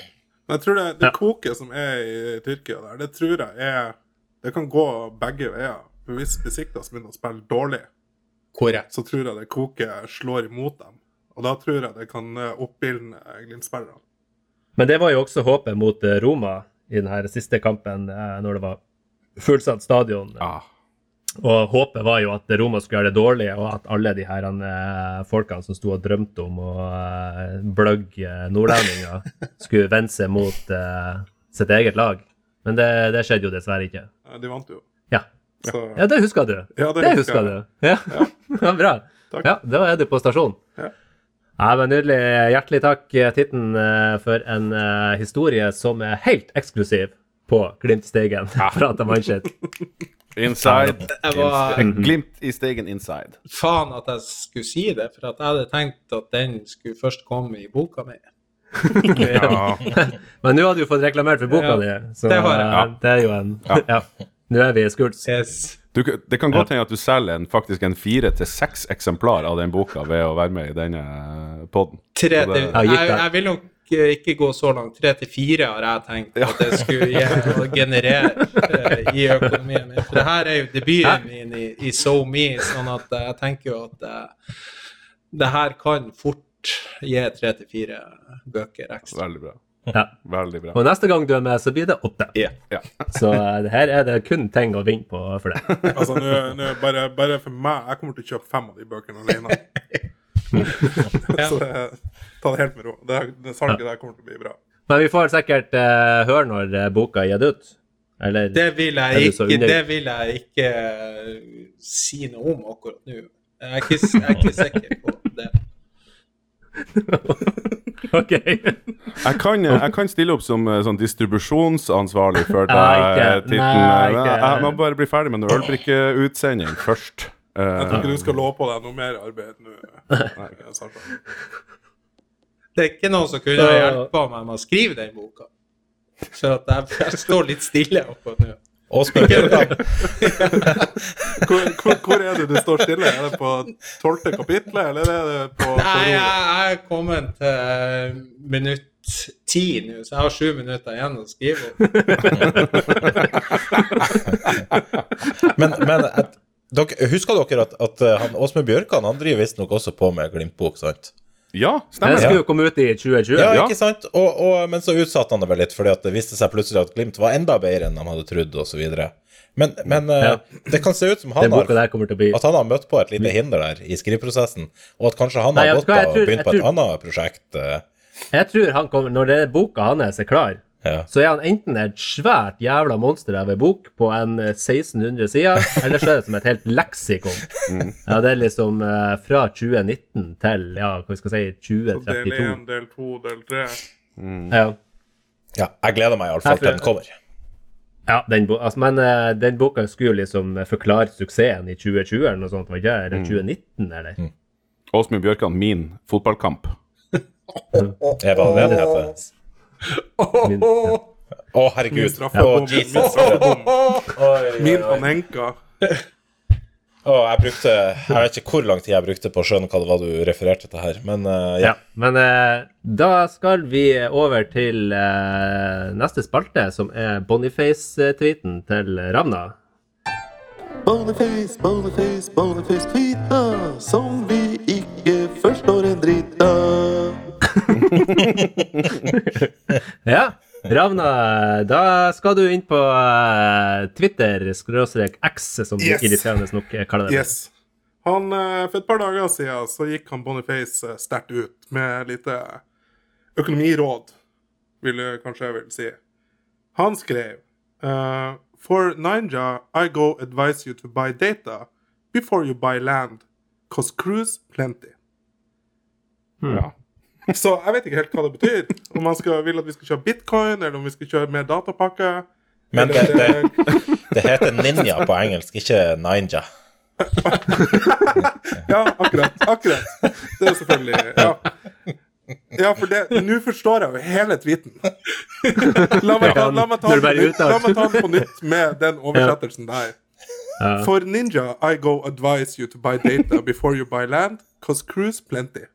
Men jeg tror det, det Ja. koket som er i Tyrkia der, det tror jeg er Det kan gå begge veier. For hvis Besiktas begynner å spille dårlig, Korrekt. så tror jeg det koket slår imot dem. Og da tror jeg det kan eh, oppildne Glimt-spillerne. Men det var jo også håpet mot eh, Roma i den siste kampen, eh, når det var fullsatt stadion. Ja. Og håpet var jo at Roma skulle gjøre det dårlig, og at alle de her eh, folkene som sto og drømte om å eh, bløgge nordlendinger, skulle vende seg mot uh, sitt eget lag. Men det, det skjedde jo dessverre ikke. De vant jo. Ja, Så ja det husker du. Ja, det det husker husker du. Ja, ja bra. Takk. Ja, da er du på stasjon. Ja. Ja, men Nydelig. Hjertelig takk, Titten, for en historie som er helt eksklusiv på Glimt-stegen fra Tamanchit. Inside. Jeg var En glimt i stegen inside. faen at jeg skulle si det, for at jeg hadde tenkt at den skulle først komme i boka mi. Ja. Men nå har du fått reklamert for boka Ja, di, så det har jeg. eh, det er jo en Ja. Nå er vi i skuls. Yes. Du, det kan godt hende at du selger en, faktisk en fire til seks eksemplar av den boka ved å være med i denne poden. Ja, gitt jeg, jeg vil nok eh, ikke gå så langt. Tre til fire har jeg tenkt at det skulle gi, generere uh, i økonomien min. For det her er jo debuten min i, i SoMe, sånn at uh, jeg tenker jo at uh, det her kan fort gi tre til fire bøker ekstra. Veldig bra. Ja. Veldig bra. Og neste gang du er med, så blir det åtte. Yeah. Yeah. Så uh, her er det kun ting å vinne på for deg. Altså, nå- nå bare, bare for meg Jeg kommer til å kjøpe fem av de bøkene alene. Så ta det helt med ro. Det, det salget der kommer til å bli bra. Men vi får sikkert uh, høre når eh, boka er gitt ut. Eller Det vil jeg ikke, det vil jeg ikke eh, si noe om akkurat nå. Jeg er ikke, jeg er ikke sikker på det. OK. Jeg kan, jeg kan stille opp som sånn distribusjonsansvarlig for deg. Titten. Jeg, jeg må bare bli ferdig med noe ølbrikkeutsending først. Jeg tror ikke du skal love på deg noe mer arbeid nå. Nei. Det er ikke noen som kunne så... hjulpet meg med å skrive den boka. Så at jeg, jeg står litt stille akkurat nå. Og spillerne. Hvor, hvor, hvor er det du står stille? Er det på tolvte kapitlet, eller er det på, på Nei, jeg, jeg er kommet til minutt ti nå, så jeg har sju minutter igjen å skrive opp. Men, men at, dere, husker dere at, at eh, han, Åsmund Bjørkan han driver visstnok også på med Glimt-bok, sant? Ja, Den skulle jo komme ut i 2020. Ja, Ja. ikke sant? Og, og, men så utsatte han det vel litt, fordi at det viste seg plutselig at Glimt var enda bedre enn de hadde trodd, osv. Men, men eh, Ja. det kan se ut som han har, at han har møtt på et lite hinder der i skriveprosessen, og at kanskje han Nei, har gått av og begynt på et annet prosjekt. eh, Jeg tror han kommer, Når det boka hans er klar, ja. så er han enten et svært jævla monster av en bok på en eh, 1600 sider, eller så er det som et helt leksikon. Ja, det er liksom uh, fra 2019 til ja, hva vi skal si, Så del 2032. 1, del 2, del 3. Ja. ja, jeg gleder meg iallfall til Jeg den kommer. Ja, den bo altså, men uh, den boka skulle liksom forklare suksessen i 2020 eller noe sånt, var ikke det? Eller 2019, eller? Åsmund Bjørkan, min fotballkamp. Er det det den heter? Min, ja. Å, herregud. Min straffebom. Å, Min. Panenka. Å, jeg brukte Jeg vet ikke hvor lang tid jeg brukte på å skjønne hva det var du refererte til her, men uh, ja. Ja, men uh, da skal vi over til uh, neste spalte, som er Boniface-tweeten til Ravna. Boniface, Boniface, Boniface tweeta som vi ikke forstår en dritt av. Ja, Ravna, da skal du inn på eh, Twitter, skråstrek X, som du Yes. irriterende nok kaller det. Yes. Han, eh, for et par dager siden så gikk han Boniface eh, sterkt ut med lite økonomiråd, vil jeg kanskje jeg vil si. Han skrev uh, For Ninja, I go advise you to buy data before you buy land, cause cruise plenty. Ja. Så jeg vet ikke helt hva det betyr. Om man skal, vil at vi skal kjøre bitcoin, eller om vi skal kjøre mer datapakke. Men det, det, det heter ninja på engelsk, ikke ninja. Ja, akkurat. akkurat. Det er jo selvfølgelig Ja, ja for det Nå forstår jeg jo hele tweeten. La meg ta, la meg ta, den på nytt, la meg ta den på nytt med den oversettelsen der. For Ninja, I go advise you to buy data before you buy land, cause cruise plenty.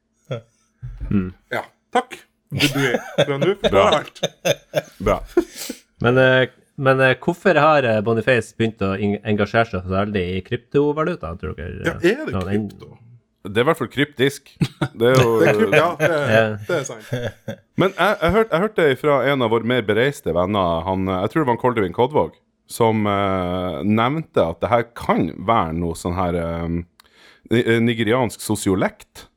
Ja, takk. Budui. Fra nå forstår jeg alt. Bra. Men, eh, men eh, hvorfor har eh, Boniface begynt å engasjere seg så veldig i kryptovaluta, tror dere? Ja, er det krypto? Det er i hvert fall kryptisk. Det er jo Det er ja, det, det er sant. Men jeg, jeg, hørte, jeg hørte fra en av våre mer bereiste venner, han, jeg tror det var Koldevin Kodvåg, som uh, nevnte at det her kan være noe sånn her um, nigeriansk sosiolekt.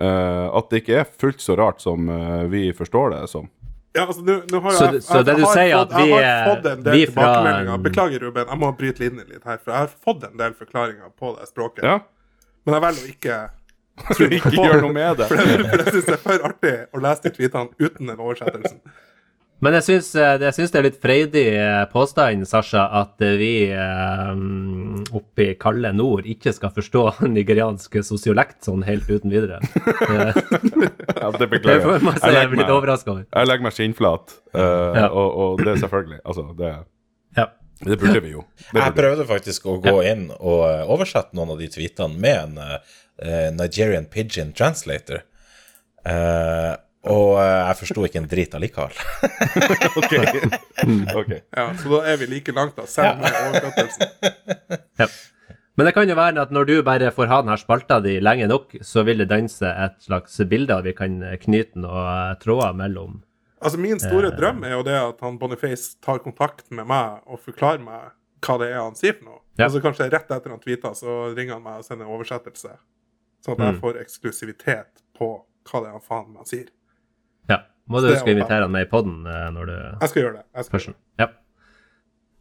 Eh, at det ikke er fullt så rart som uh, vi forstår det som. Ja, altså, nå, nå har jeg, Så jeg, jeg, så det du har sier fått, at vi, Jeg har fått en del tilbakemeldinger. Beklager, Ruben, jeg må bryte linjen litt her. For jeg har fått en del forklaringer på det språket. Ja, Men jeg velger å ikke ikke gjør noe med det. For jeg, for jeg syns det er for artig å lese de tweetene uten den oversettelsen. Men jeg syns, eh, jeg syns det er litt freidig eh, påstand, Sasha, at eh, vi oppe i kalde nord ikke skal forstå nigeriansk sosiolekt sånn helt uten videre. Ja, det beklager jeg. Jeg jeg legger blir litt meg, overraska over. jeg legger meg skinnflat, uh, Ja. og, og det er selvfølgelig Altså, det, Ja. det burde vi jo. Burde Jeg prøvde faktisk å gå inn og oversette noen av de tweetene med en uh, Nigerian Pigeon Translator. Eh, og eh, jeg forsto ikke en drit allikevel. Ok. okay. Ja, så da er vi like langt, da, selv med oversettelsen. Ja. Men det kan jo være at når du bare får ha denne spalta di lenge nok, så vil det danse et slags bilde, av vi kan knyte noen tråder mellom Altså, min store drøm er jo det at han Boniface tar kontakt med meg og forklarer meg hva det er han sier for noe. Ja. Altså Kanskje rett etter han tweeta, så ringer han meg og sender en oversettelse. Sånn at jeg Mm. får eksklusivitet på hva det er han faen meg sier. Må du huske å invitere han med i poden når du Jeg skal gjøre det. Jeg skal Først. Ja.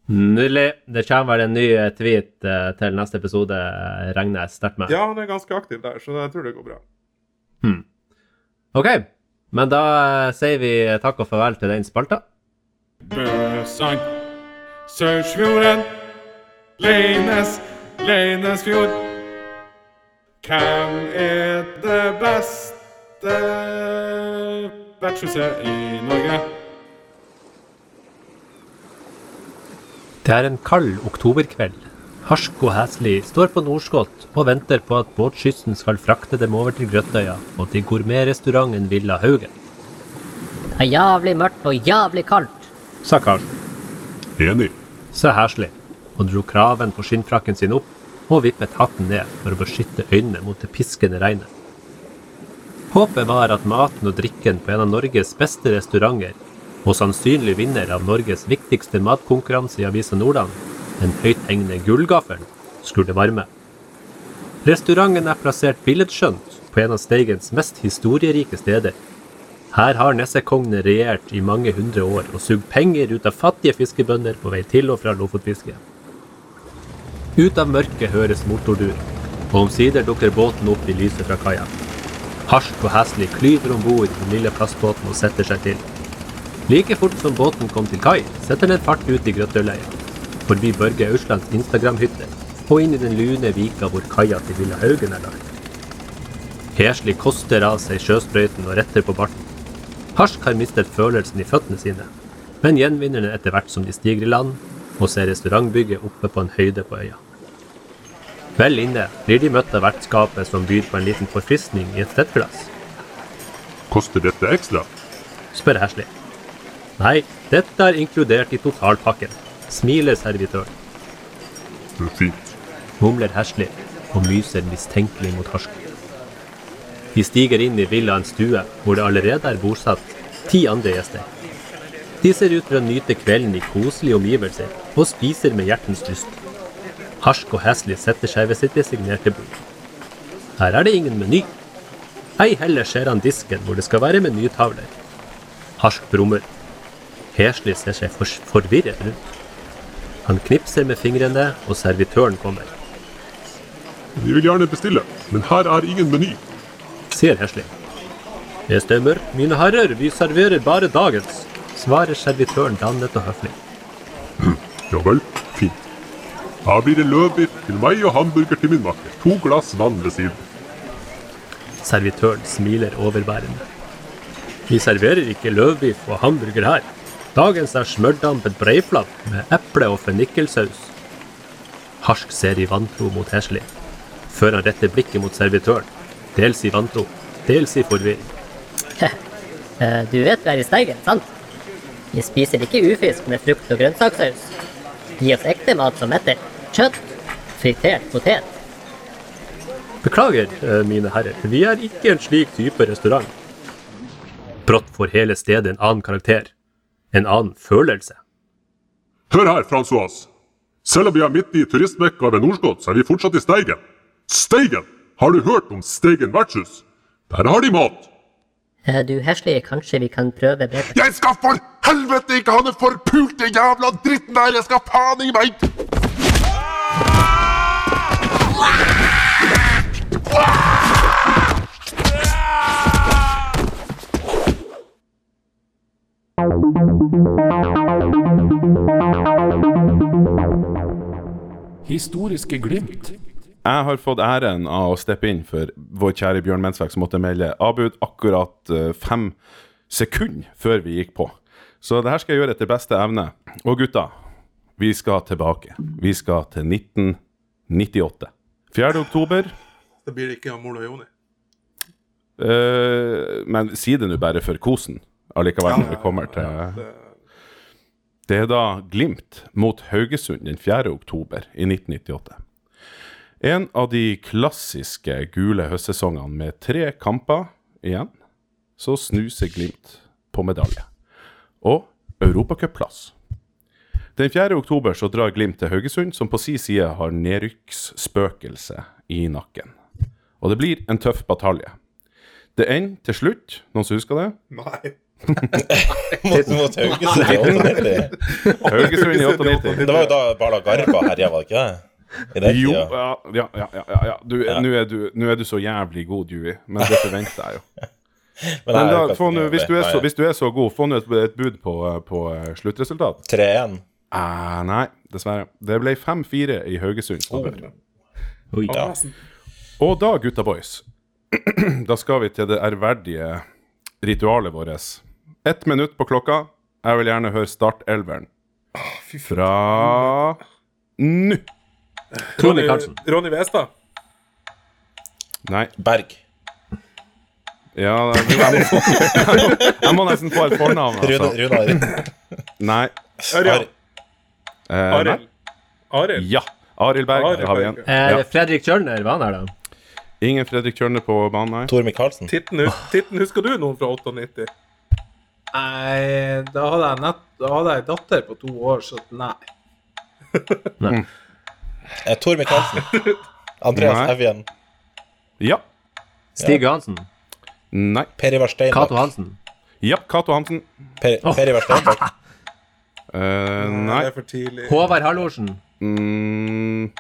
Nydelig. Det kommer vel en ny eh, tweet eh, til neste episode, eh, regner jeg sterkt med. Ja, han er ganske aktiv der, så jeg tror det går bra. OK. Men da eh, sier vi takk og farvel til den spalta. Bøsang. Sørsfjorden. Leines. Leinesfjord. Hvem er det beste vertshuset i Norge? Det er en kald oktoberkveld. Harsk og heslig står på Nordskott og venter på at båtskyssen skal frakte dem over til Grøttøya og til gourmetrestauranten Villa Haugen, Det er jævlig mørkt og jævlig kaldt. sa Karl. Enig. sa heslig og dro kraven på skinnfrakken sin opp og vippet hatten ned for å beskytte øynene mot det piskende regnet. Håpet var at maten og drikken på en av Norges beste restauranter, og sannsynlig vinner av Norges viktigste matkonkurranse i Avisa Nordland, den høythengende Gullgaffelen, skulle varme. Restauranten er plassert billedskjønt på en av Steigens mest historierike steder. Her har Nessekongene regjert i mange hundre år og sugd penger ut av fattige fiskebønder på vei til og fra Lofotfiske. Ut av mørket høres motordur, og omsider dukker båten opp i lyset fra kaia. Harsk og heslig klyver om bord i den lille plastbåten og setter seg til. Like fort som båten kom til kai, setter den fart ut i Grøttøleia, forbi Børge Auslands Instagram-hytte og inn i den lune vika hvor kaia til Villa Haugen er lagt. Heslig koster av seg sjøsprøyten og retter på barten. Harsk har mistet følelsen i føttene sine, men gjenvinner den etter hvert som de stiger i land og ser restaurantbygget oppe på en høyde på øya. Vel inne blir de møtt av vertskapet som byr på en liten forfriskning i et stettglass. Koster dette ekstra? spør Heslig. Nei, dette er inkludert i totalpakken, smiler servitøren. Fint. mumler Heslig og myser mistenkelig mot Harsk. De stiger inn i villaens stue, hvor det allerede er bosatt ti andre gjester. De ser ut til å nyte kvelden i koselige omgivelser og spiser med hjertens lyst. Harsk og Heslig setter seg ved sitt designerte bord. Her er det ingen meny. Ei heller ser han disken hvor det skal være menytavler. Harsk brummer. Heslig ser seg for forvirret rundt. Han knipser med fingrene, og servitøren kommer. Vi vil gjerne bestille, men her er ingen meny. sier Hesli. Det stemmer, mine herrer, vi serverer bare dagens, svarer servitøren dannet og høflig. Ja vel, Da blir det løvbiff til meg og hamburger til min makker. To glass vann ved siden. Servitøren smiler overbærende. Vi serverer ikke løvbiff og hamburger her. Dagens er smørdampet breiflabb med eple- og fennikelsaus. Harsk ser i vantro mot Hesli, før han retter blikket mot servitøren. Dels i vantro, dels i forvirring. Eh, Du vet vi er i Steigen, sant? Vi spiser ikke ufisk med frukt og grønnsakssaus. Gi oss ekte mat som metter. Kjøtt. Fritert potet. Beklager, eh, mine herrer, vi er ikke en slik type restaurant. Brått får hele stedet en annen karakter. En annen følelse. Hør her, Francois. Selv om vi er midt i turistmekka ved Norskott, så er vi fortsatt i Steigen. Steigen! Har du hørt om Steigen vertshus? Der har de mat. Eh, Du heslige, kanskje vi kan prøve bedre. Jeg skal for helvete ikke ha den forpulte jævla dritten der! Jeg skal faen i meg! Historiske glimt. Jeg har fått æren av å steppe inn for vår kjære Bjørn Mensvek, som måtte melde avbud akkurat eh, fem sekunder før vi gikk på. Så det her skal jeg gjøre etter beste evne. Og gutta, vi skal tilbake. Vi skal til 1998. 4. oktober. Det blir ikke av og Joni. Uh, men si det nå bare for kosen allikevel, når vi kommer til Det er da Glimt mot Haugesund den 4. oktober i 1998. En av de klassiske gule høstsesongene med tre kamper igjen. Så snuser Glimt på medalje. Og europacupplass. Den 4. oktober så drar Glimt til Haugesund, som på si side har nedrykksspøkelse i nakken. Og det blir en tøff batalje. Det ender til slutt, noen som husker det? Nei. Mot, mot Haugesund i 98. Haugesund i 98. Det var jo da Bala Garba herja, var det ikke det? I Jo, ja, ja, ja, ja. Du, Ja. Nå, er du, nå er du så jævlig god, Dewey, men det forventer jeg jo. Men Men da, få nå, hvis, du er så, hvis du er så god, få nå et, et bud på, på eh, sluttresultat. 3-1. Eh, nei, dessverre. Det ble 5-4 i Haugesund. Oh. Oi. Ja. Og da, gutta boys, da skal vi til det ærverdige ritualet vårt. Ett minutt på klokka. Jeg vil gjerne høre startelveren. Fra nå. Ronny Karlsen. Ronny Westad. Nei. Berg. Ja, jeg må, jeg må, nesten få et fornavn. Altså. Runar. Nei. Ørjan. Nei. Arild. Arild. Ja. Arild Berg Arild har vi igjen. Eh, Ja. Fredrik Tjørner, var han her, da? Ingen Fredrik Tjørner på banen, nei. Tor Micaelsen. Titten, Titten, husker du noen fra 98? Nei, da hadde jeg nett Da hadde jeg datter på to år, så nei. Eh, Tor Micaelsen. Andreas Nei. Evjen. Ja. Stig Johansen? Nei. Per Ivar Steinbakk. Cato Hansen? Ja, Cato Hansen. Per, per Ivar Steinbakk. Eh, nei. Det er for tidlig. Håvard Hallorsen? Mm,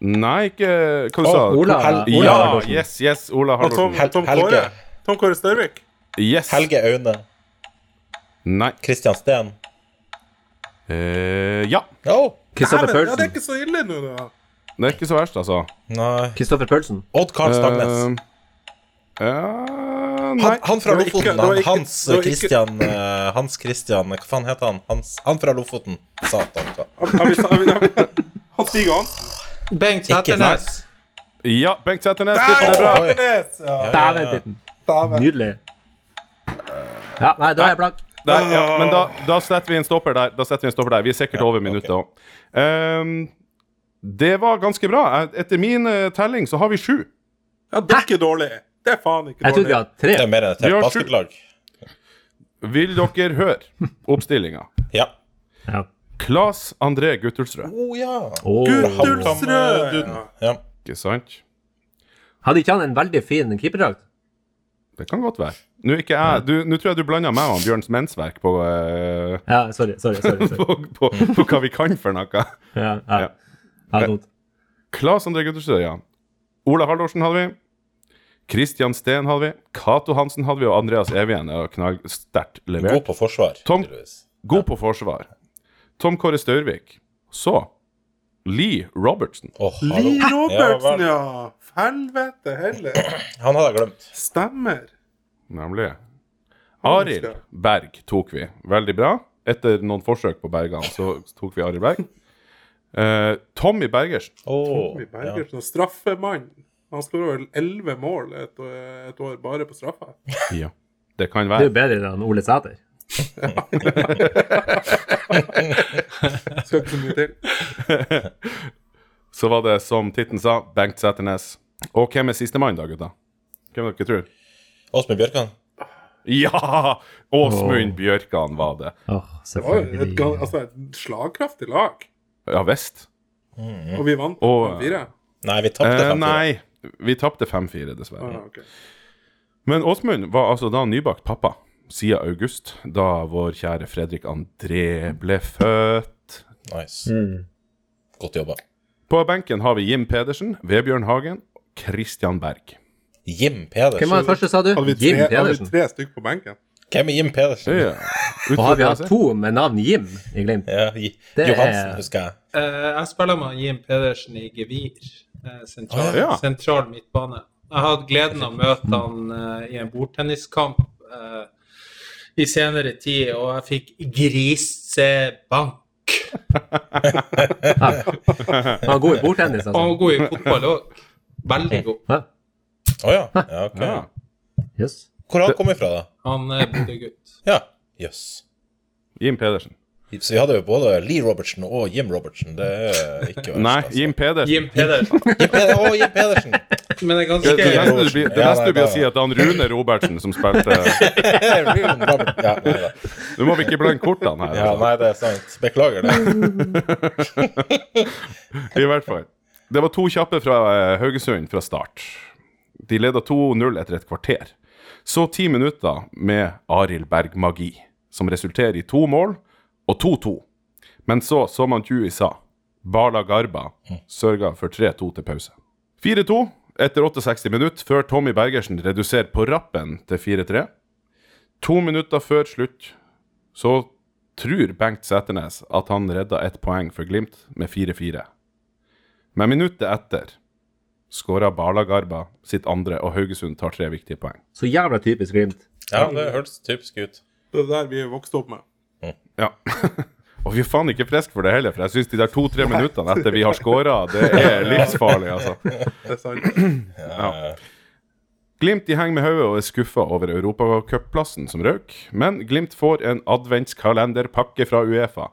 nei, ikke Hva du sa Ola- Hel- Ola Ja, Hallorsen. yes, yes, Ola Tom, Hallorsen. Hel- Tom Helge. Kåre. Tom Kåre Størvik. Yes. Helge Aune. Nei. Christian Steen. Uh, ja. Oh. Kristoffer Dæven, Ja, det er ikke så ille nå, da. Det er ikke så verst, altså. Nei. Kristoffer Pølsen? Odd Karl Stagnes. Uh, eh, nei. Han, han fra Lofoten. Han, Hans Christian eh, Hans Christian Hva faen heter han? Hans, han fra Lofoten. Satan. Han Stig Hansen. Bengt Ikke Sæternes. Ja, Bengt er! Ja, Dæven. Nydelig. Ja, nei, da er jeg blank. Der, ja, men da, da setter vi en stopper der. Da setter Vi en stopper der Vi er sikkert over minuttet òg. det var ganske bra. Etter min eh, telling så har vi sju. Ja, det er ikke dårlig. Det er faen ikke Jeg trodde vi dårlig. hadde tre. Det er mer enn et Vi helt sju. basketlag. Vil dere høre oppstillinga? Ja. Ja. Klas André Guttulsrød. Å ja. Åh. Guttulsrød! Duden. Ja. Ikke sant? Hadde ikke han en veldig fin keeperdrakt? Det kan godt være. Nå, er ikke jeg, du, nå tror jeg du blanda meg og han Bjørns mensverk på, eh, Ja, sorry. sorry, sorry, sorry. på, på, på hva vi kan for noe. Ja, ja. Ja. ja dumt. Klas André Guttulsrød, ja. Ola Haldorsen hadde vi. Kristian Steen hadde vi. Cato Hansen hadde vi, og Andreas Evjen er knallsterkt God på forsvar. Tom-. God på forsvar. Tom Kåre Størvik. Så Lee Robertson. Oh. Lee Robertsen, Ja, ja. Helvete heller. Han hadde jeg glemt. Stemmer. Nemlig. Arild Berg tok vi. Veldig bra. Etter noen forsøk på Bergan, så tok vi Arild Berg. Uh, Tommy Bergersen. Oh, Tommy ja. Bergersen, og straffemann. Han skåra vel elleve mål et, et år bare på straffa. Ja. Det kan være. Det er jo bedre enn Ole Sæter. Skal ikke så mye til. Så var det, som tittelen sa, Bengt Sæternes. Og hvem er sistemann, da, gutta? Hvem dere tror? Åsmund Bjørkan. Ja! Åsmund Bjørkan var det. Oh, Det var et, altså, et slagkraftig lag. Ja visst. Og vi vant på 5-4. Nei, vi tapte Eh, 5-4. nei, vi tapte 5-4, dessverre. Ah, okay. Men Åsmund var altså da nybakt pappa siden august, da vår kjære Fredrik André ble født. Nice. Godt jobba. På benken har vi Jim Pedersen, Vebjørn Hagen, og Christian Berg. Jim Pedersen. Hvem var den første, sa du? Hadde vi Jim tre, hadde vi Pedersen. tre stykker på benken? Hvem er Jim Pedersen? Ja. Og har vi hatt to med navn Jim i Glimt? Ja, Johansen, er- husker jeg. Uh, jeg spiller med Jim Pedersen i gevir. Eh, sentral, Ah, ja. sentral midtbane. Jeg hadde gleden av å møte han uh, i en bordtenniskamp uh, i senere tid, og jeg fikk grisebank. Han var god i bordtennis, altså? han var god i fotball òg. Veldig god. Å oh, ja. ja, ok. Ja. Yes. Hvor han kommet fra, da? Han er Bodø-gutt. Ja, jøss. Jim Pedersen. Så vi hadde jo både Lee Robertson og Jim Robertson. Det er ikke verst. Nei, altså. Jim Pedersen. Jim Pedersen. Jim Peder Å, Jim Pedersen! Men det er ganske det neste du blir, det Ja, neste nei, du blir å si at det er han Rune Robertsen som spilte. Ja, nei. Nå må vi ikke blande kortene her. Ja, altså. nei, det er sant. Beklager det. I hvert fall. Det var to kjappe fra eh, Haugesund fra start. De leda 2-0 etter et kvarter. Så ti minutter med Arild Berg-magi, som resulterer i to mål og 2-2. Men så, som han Tjui sa, Bala Garba sørga for 3-2 til pause. 4-2 etter 68 minutter, før Tommy Bergersen reduserer på rappen til 4-3. To minutter før slutt så tror Bengt Sæternes at han redda ett poeng for Glimt med 4-4. Men minuttet etter skåra Bala Garba sitt andre, og Haugesund tar tre viktige poeng. Så jævla typisk Glimt. Ja, det hørtes typisk ut. Det er der vi vokste opp med. Ja. og vi er faen ikke frisk for det heller, for jeg syns de der to-tre minuttene etter vi har skåra, det er livsfarlig, altså. Det er sant. Ja. Glimt de henger med hodet og er skuffa over europacupplassen som røk, men Glimt får en adventskalenderpakke fra Uefa.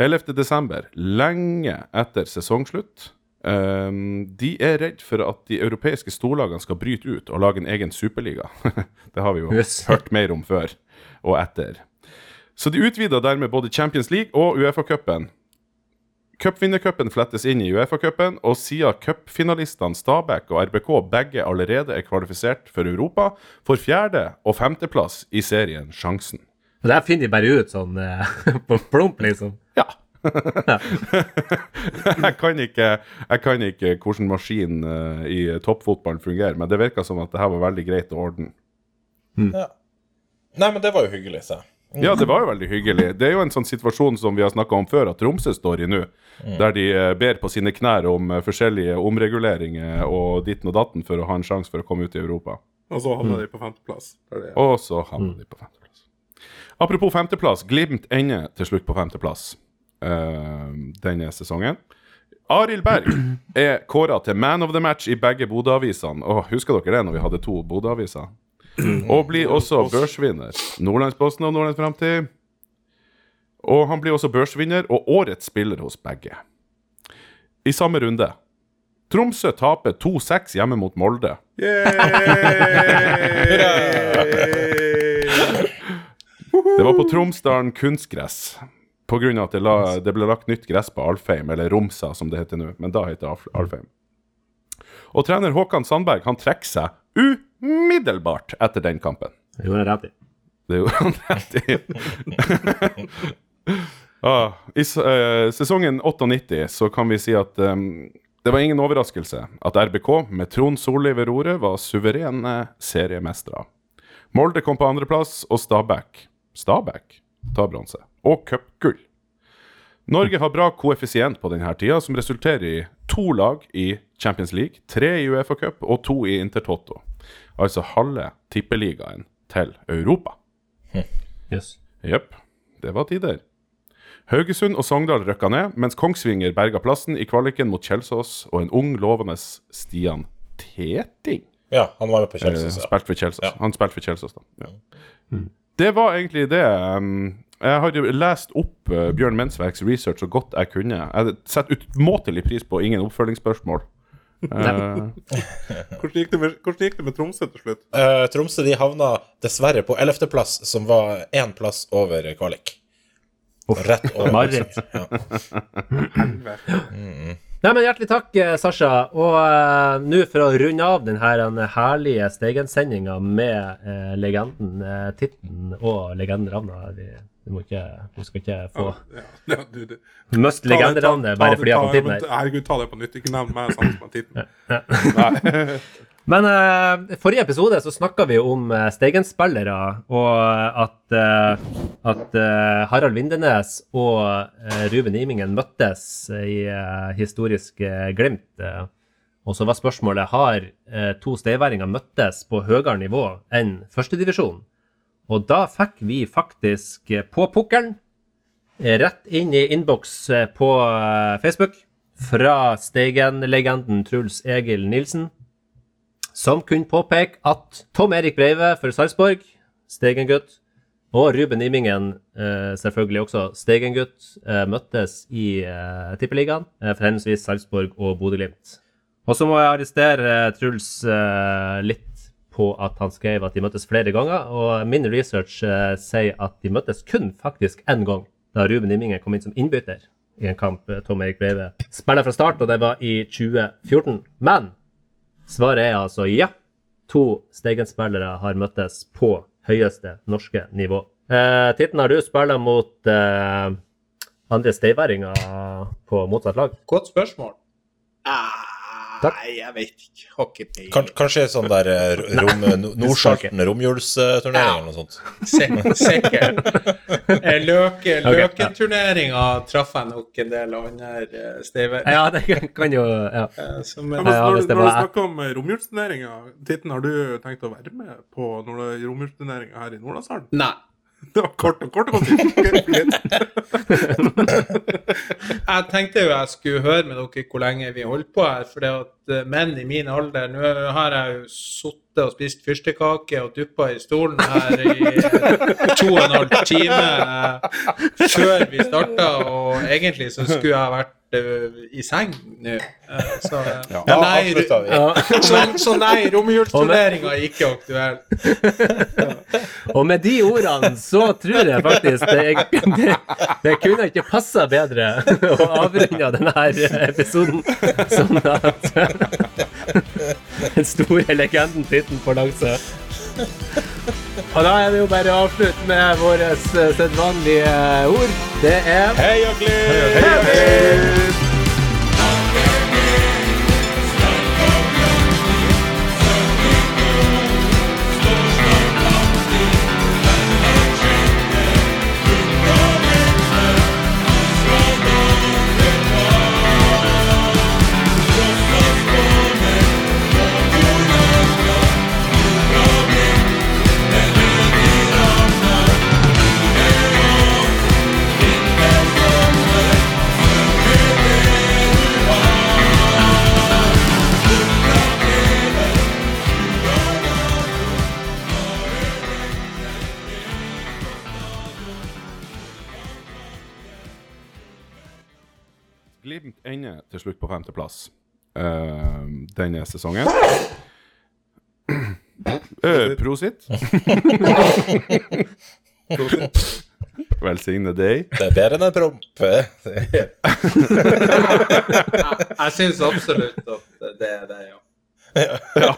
11. desember, lenge etter sesongslutt. Ehm, de er redd for at de europeiske storlagene skal bryte ut og lage en egen superliga. det har vi jo Yes. hørt mer om før og etter. Så de utvida dermed både Champions League og Uefa-cupen. Cupvinnercupen flettes inn i Uefa-cupen, og siden cupfinalistene Stabæk og RBK begge allerede er kvalifisert for Europa, får fjerde- og femteplass i serien sjansen. Og det her finner de bare ut sånn eh, på plump, liksom. Ja. jeg, kan ikke, jeg kan ikke hvordan maskin eh, i toppfotballen fungerer, men det virka som at det her var veldig greit å ordne. Ja. Nei, men det var jo hyggelig, se. Ja, det var jo veldig hyggelig. Det er jo en sånn situasjon som vi har snakka om før, at Tromsø står i nå. Der de eh, ber på sine knær om eh, forskjellige omreguleringer og ditten og datten for å ha en sjanse for å komme ut i Europa. Og så havner de på femteplass. Og så havner de på femteplass. Apropos femteplass. Glimt ender til slutt på femteplass uh, denne sesongen. Arild Berg er kåra til man of the match i begge Bodø-avisene. Oh, Husker dere det, når vi hadde to Bodø-aviser? Og blir også børsvinner. Nordlandsposten og Nordlands Framtid. Og han blir også børsvinner og årets spiller hos begge. I samme runde. Tromsø taper 2-6 hjemme mot Molde. Det var på Tromsdalen kunstgress. Av at det, la, det ble lagt nytt gress på Alfheim, eller Romsa som det heter nå. Men da heter det Alfheim. Og trener Håkan Sandberg han trekker seg umiddelbart etter den kampen. Det gjorde han rett i. Det gjorde han rett i. ah, I eh, sesongen 98 så kan vi si at um, det var ingen overraskelse at RBK med Trond Solli ved roret var suverene seriemestere. Molde kom på andreplass, og Stabæk Stabæk tar bronse. Og cupgull. Norge har bra koeffisient på denne tida, som resulterer i to lag i Champions League, tre i Uefa Cup og to i Intertoto. Altså halve tippeligaen til Europa. Yes. Jepp, det var tider. Haugesund og Sogndal røkka ned, mens Kongsvinger berga plassen i kvaliken mot Kjelsås og en ung, lovende Stian Teting. Ja, han var jo på Eh, Kjelsås. ja. spilte for Kjelsås. Ja. Han spilte for Kjelsås, da. Ja. Det var egentlig det. um, Jeg har jo lest opp uh, Bjørn Mensverks research så godt jeg kunne. Jeg setter utmåtelig pris på ingen oppfølgingsspørsmål. Eh, Hvordan gikk, det med, hvordan gikk det med Tromsø til slutt? Uh, Tromsø de havna dessverre på 11. plass, som var én plass over kvalik. Rett over. Mareritt. Ja. Nei, men Hjertelig takk, eh, Sasha. Og uh, nå for å runde av denne herlige Steigen-sendinga med uh, legenden uh, Titten og legenden Ravna vi, må ikke, du skal ikke få Ja, ja, du, du. must legenderavnet bare fordi jeg har fått tittelen her. Herregud, ta det på nytt. Ikke nevn meg sammen med titten. Men uh, forrige episode så snakka vi om uh, Steigen-spillere, og at, uh, at uh, Harald Vindenes og eh, Ruben Imingen møttes i eh, historisk eh, Glimt. eh, og så var spørsmålet har eh, to steiværinger møttes på høyere nivå enn førstedivisjon. Og da fikk vi faktisk eh, på pukkelen, eh, rett inn i innboks eh, på Facebook, fra Steigen-legenden Truls Egil Nilsen som kunne påpeke at Tom Erik Breive for Sarpsborg, Steigen-gutt, og Ruben Imingen, selvfølgelig også Steigen-gutt, møttes i Tippeligaen for henholdsvis Sarpsborg og Bodø-Glimt. Og så må jeg arrestere Truls litt på at han skrev at de møttes flere ganger, og min research eh, sier at de møttes kun faktisk én gang, da Ruben Imingen kom inn som innbytter i en kamp eh, Tom Erik Breive spiller fra start, og det var i 2014. Men Svaret er altså ja. To Steigen-spillere har møttes på høyeste norske nivå. Eh, Titten, har du spilt mot eh, andre steiværinger på motsatt lag? Godt spørsmål. Takk. Nei, jeg vet ikke. Har ikke peiling. Kan, kanskje sånn der eh, rom, no- Nordsalten romjulsturnering eller noe sånt. Sik- Sikkert. Eh, Løke. Løketurneringa traff jeg nok en del andre steder. Ja, det kan- jo ja. Eh, Som, Ja, eh, men Ja, når, hvis det når du snakker om eh, romjulsturneringa, Titten, har du tenkt å være med på er romjulsturneringa her i Nordlandshallen? Nei. Det var kort og kort. Jeg tenkte jo jeg skulle høre med dere hvor lenge vi holdt på her. For at eh, menn i min alder Nå har jeg jo sittet og spist fyrstekake og duppa i stolen her i to og en halv time eh, før vi starta, og egentlig så skulle jeg vært i seng nå. Eh, Så, Ja, så nei, ja. så, så nei, romjulsturneringa er ikke aktuell. Og med de ordene så tror jeg faktisk det, det, det kunne ikke passa bedre å avrunde denne episoden sånn at den store legenden Titten på Langsø. Og da er det jo bare å avslutte med våre sedvanlige ord. Det er Hei og Glimt! Glimt ender til slutt på femteplass uh, denne sesongen. Uh, prosit. Velsigne deg. Det er bedre enn en promp. Jeg syns absolutt at det er det, ja. Ja.